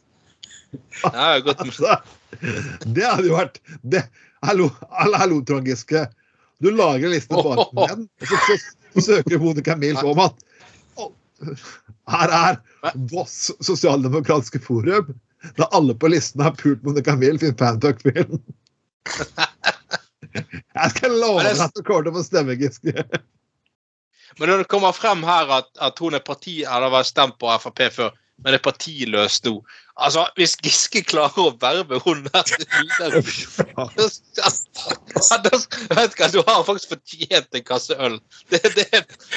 Altså, det hadde jo vært det, Hallo, hallo, hallo Trond Giske. Du lager en liste med menn, og så, søker Monica Milf om at her er Voss sosialdemokratiske forum, da alle på listen har pult Monica Milf i en fanfuck-film. Jeg skal love deg at du kommer til å få stemme, Giske. Men når det kommer frem her at, at hun er parti, eller har stemt på Frp før, men er partiløs nå Altså, Hvis Giske klarer å verve hun der du har faktisk fortjent en kasse øl. Det, det,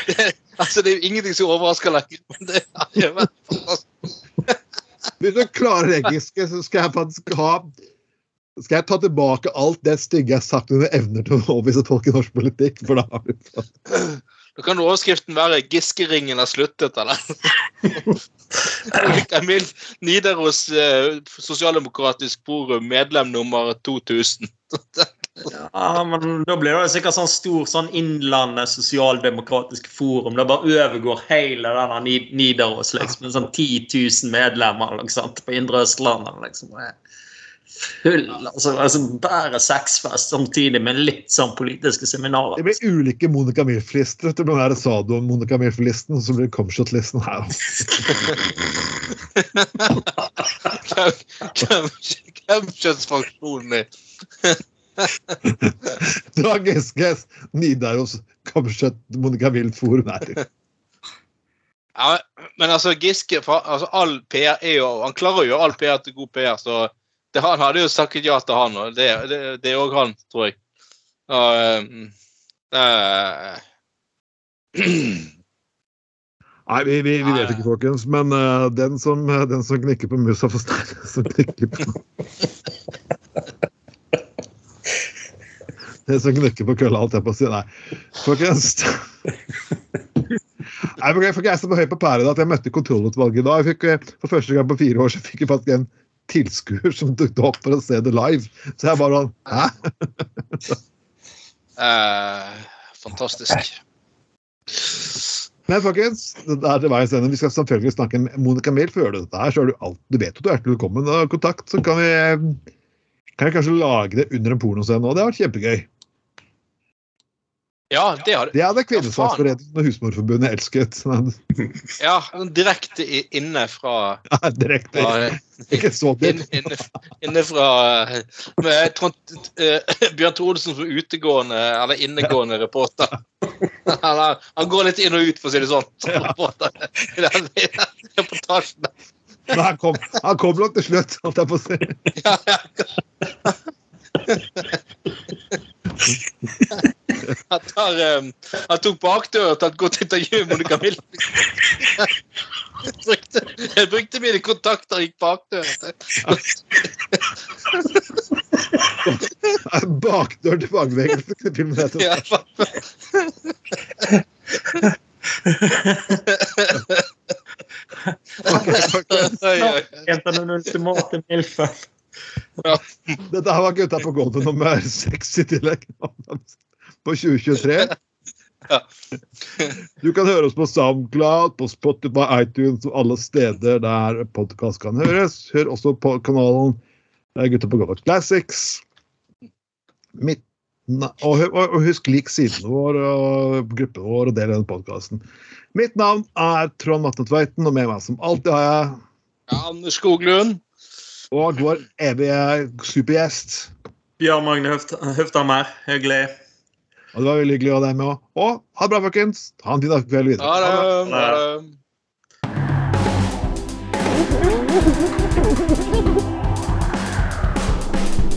det, altså, det er jo ingenting som overrasker lenger. Men det er vært fantastisk. Hvis du klarer det, Giske, så skal jeg faktisk ha skal jeg ta tilbake alt det stygge jeg har sagt under evner til å overbevise folk i norsk politikk? For da har fått Da kan overskriften være 'Giskeringen har sluttet', eller? Emil Nidaros eh, sosialdemokratisk forum, medlem nummer 2000. Ja, men Da blir det sikkert sånn stor sånn Innlandet sosialdemokratisk forum. Det bare overgår hele denne Ni- Nidaros. liksom, Sånn 10 000 medlemmer liksom, på Indre Østlandet. liksom. Full, altså, altså Bare sexfest samtidig med litt sånn politiske seminarer. Det blir ulike Monica Milf-lister. Det blir den du Sado Monica Milf-listen, og så blir det Comshot-listen her. Comshot-fraksjonen din. Dag Eskes, Nidaros, Comshot, Monica Milf-forum her. ja, Men altså, Giske fra- altså, All PR er jo Han klarer å gjøre all PR til god PR, så det, han hadde jo sagt ja til han, og det, er òg han, tror jeg. Og, eh, eh, Nei, vi, vi, vi vet ikke, folkens. Men uh, den, som, den som knikker på musa, får steinen som knikker på Den som knikker på kølla, holdt jeg på å si. Nei, folkens. Nei, men jeg er så høy på pære da, at jeg møtte kontrollutvalget i dag. Jeg fikk, eh, for første gang på fire år så fikk jeg faktisk en tilskuer som dukket opp for å se det live. Så jeg bare Hæ? eh, fantastisk. Men folkens, det er til veis ende. Vi skal selvfølgelig snakke med Monica Milf. Før du dette her, så er du alt, du vet at du er hjertelig velkommen. Og kontakt, så kan vi, kan vi kanskje lage det under en pornoscene. òg. det har vært kjempegøy. Ja, det hadde Det hadde Kvinnesaksforeningen og Husmorforbundet elsket. Ja, direkte inne fra Ja, Direkte. fra, Ikke så inn, dypt. inne, inne fra eh, med Trond, uh, Bjørn Tore Olsen som utegående eller innegående reporter. Han, er- han går litt inn og ut, for å si det sånn. Som reporter i den, i den reportasjen. Men han kom, han kom nok til slutt, holdt jeg på å si. Ja, ja. Han, tar, eh, han tok bakdøra og et godt intervju med Monica Milton. Jeg brukte, jeg brukte mine kontakter og gikk bakdøra. Bakdør til hete. Ja. Henta den ultimate milfen. Dette her var Gutta på gulvet nummer seks i tillegg. På 2023. Ja. Du kan høre oss på SoundCloud, på Spotify, iTunes og alle steder der podkast kan høres. Hør også på kanalen eh, Gutta på gulvet Classics. Mitt, og, og og husk lik siden vår og gruppen vår og del denne podkasten. Mitt navn er Trond Matne Tveiten, og med meg som alltid har jeg Ja, Anders Skoglund. Og vår evige supergjest. Bjørn Magne Høft- Høftammer, hyggelig. Og det var veldig hyggelig å ha deg med òg. Og ha det bra, folkens. Ha en fin kveld videre. Ha det. Ha det. Ha det.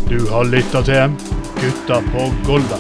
Du har lytta til Gutta på Golda.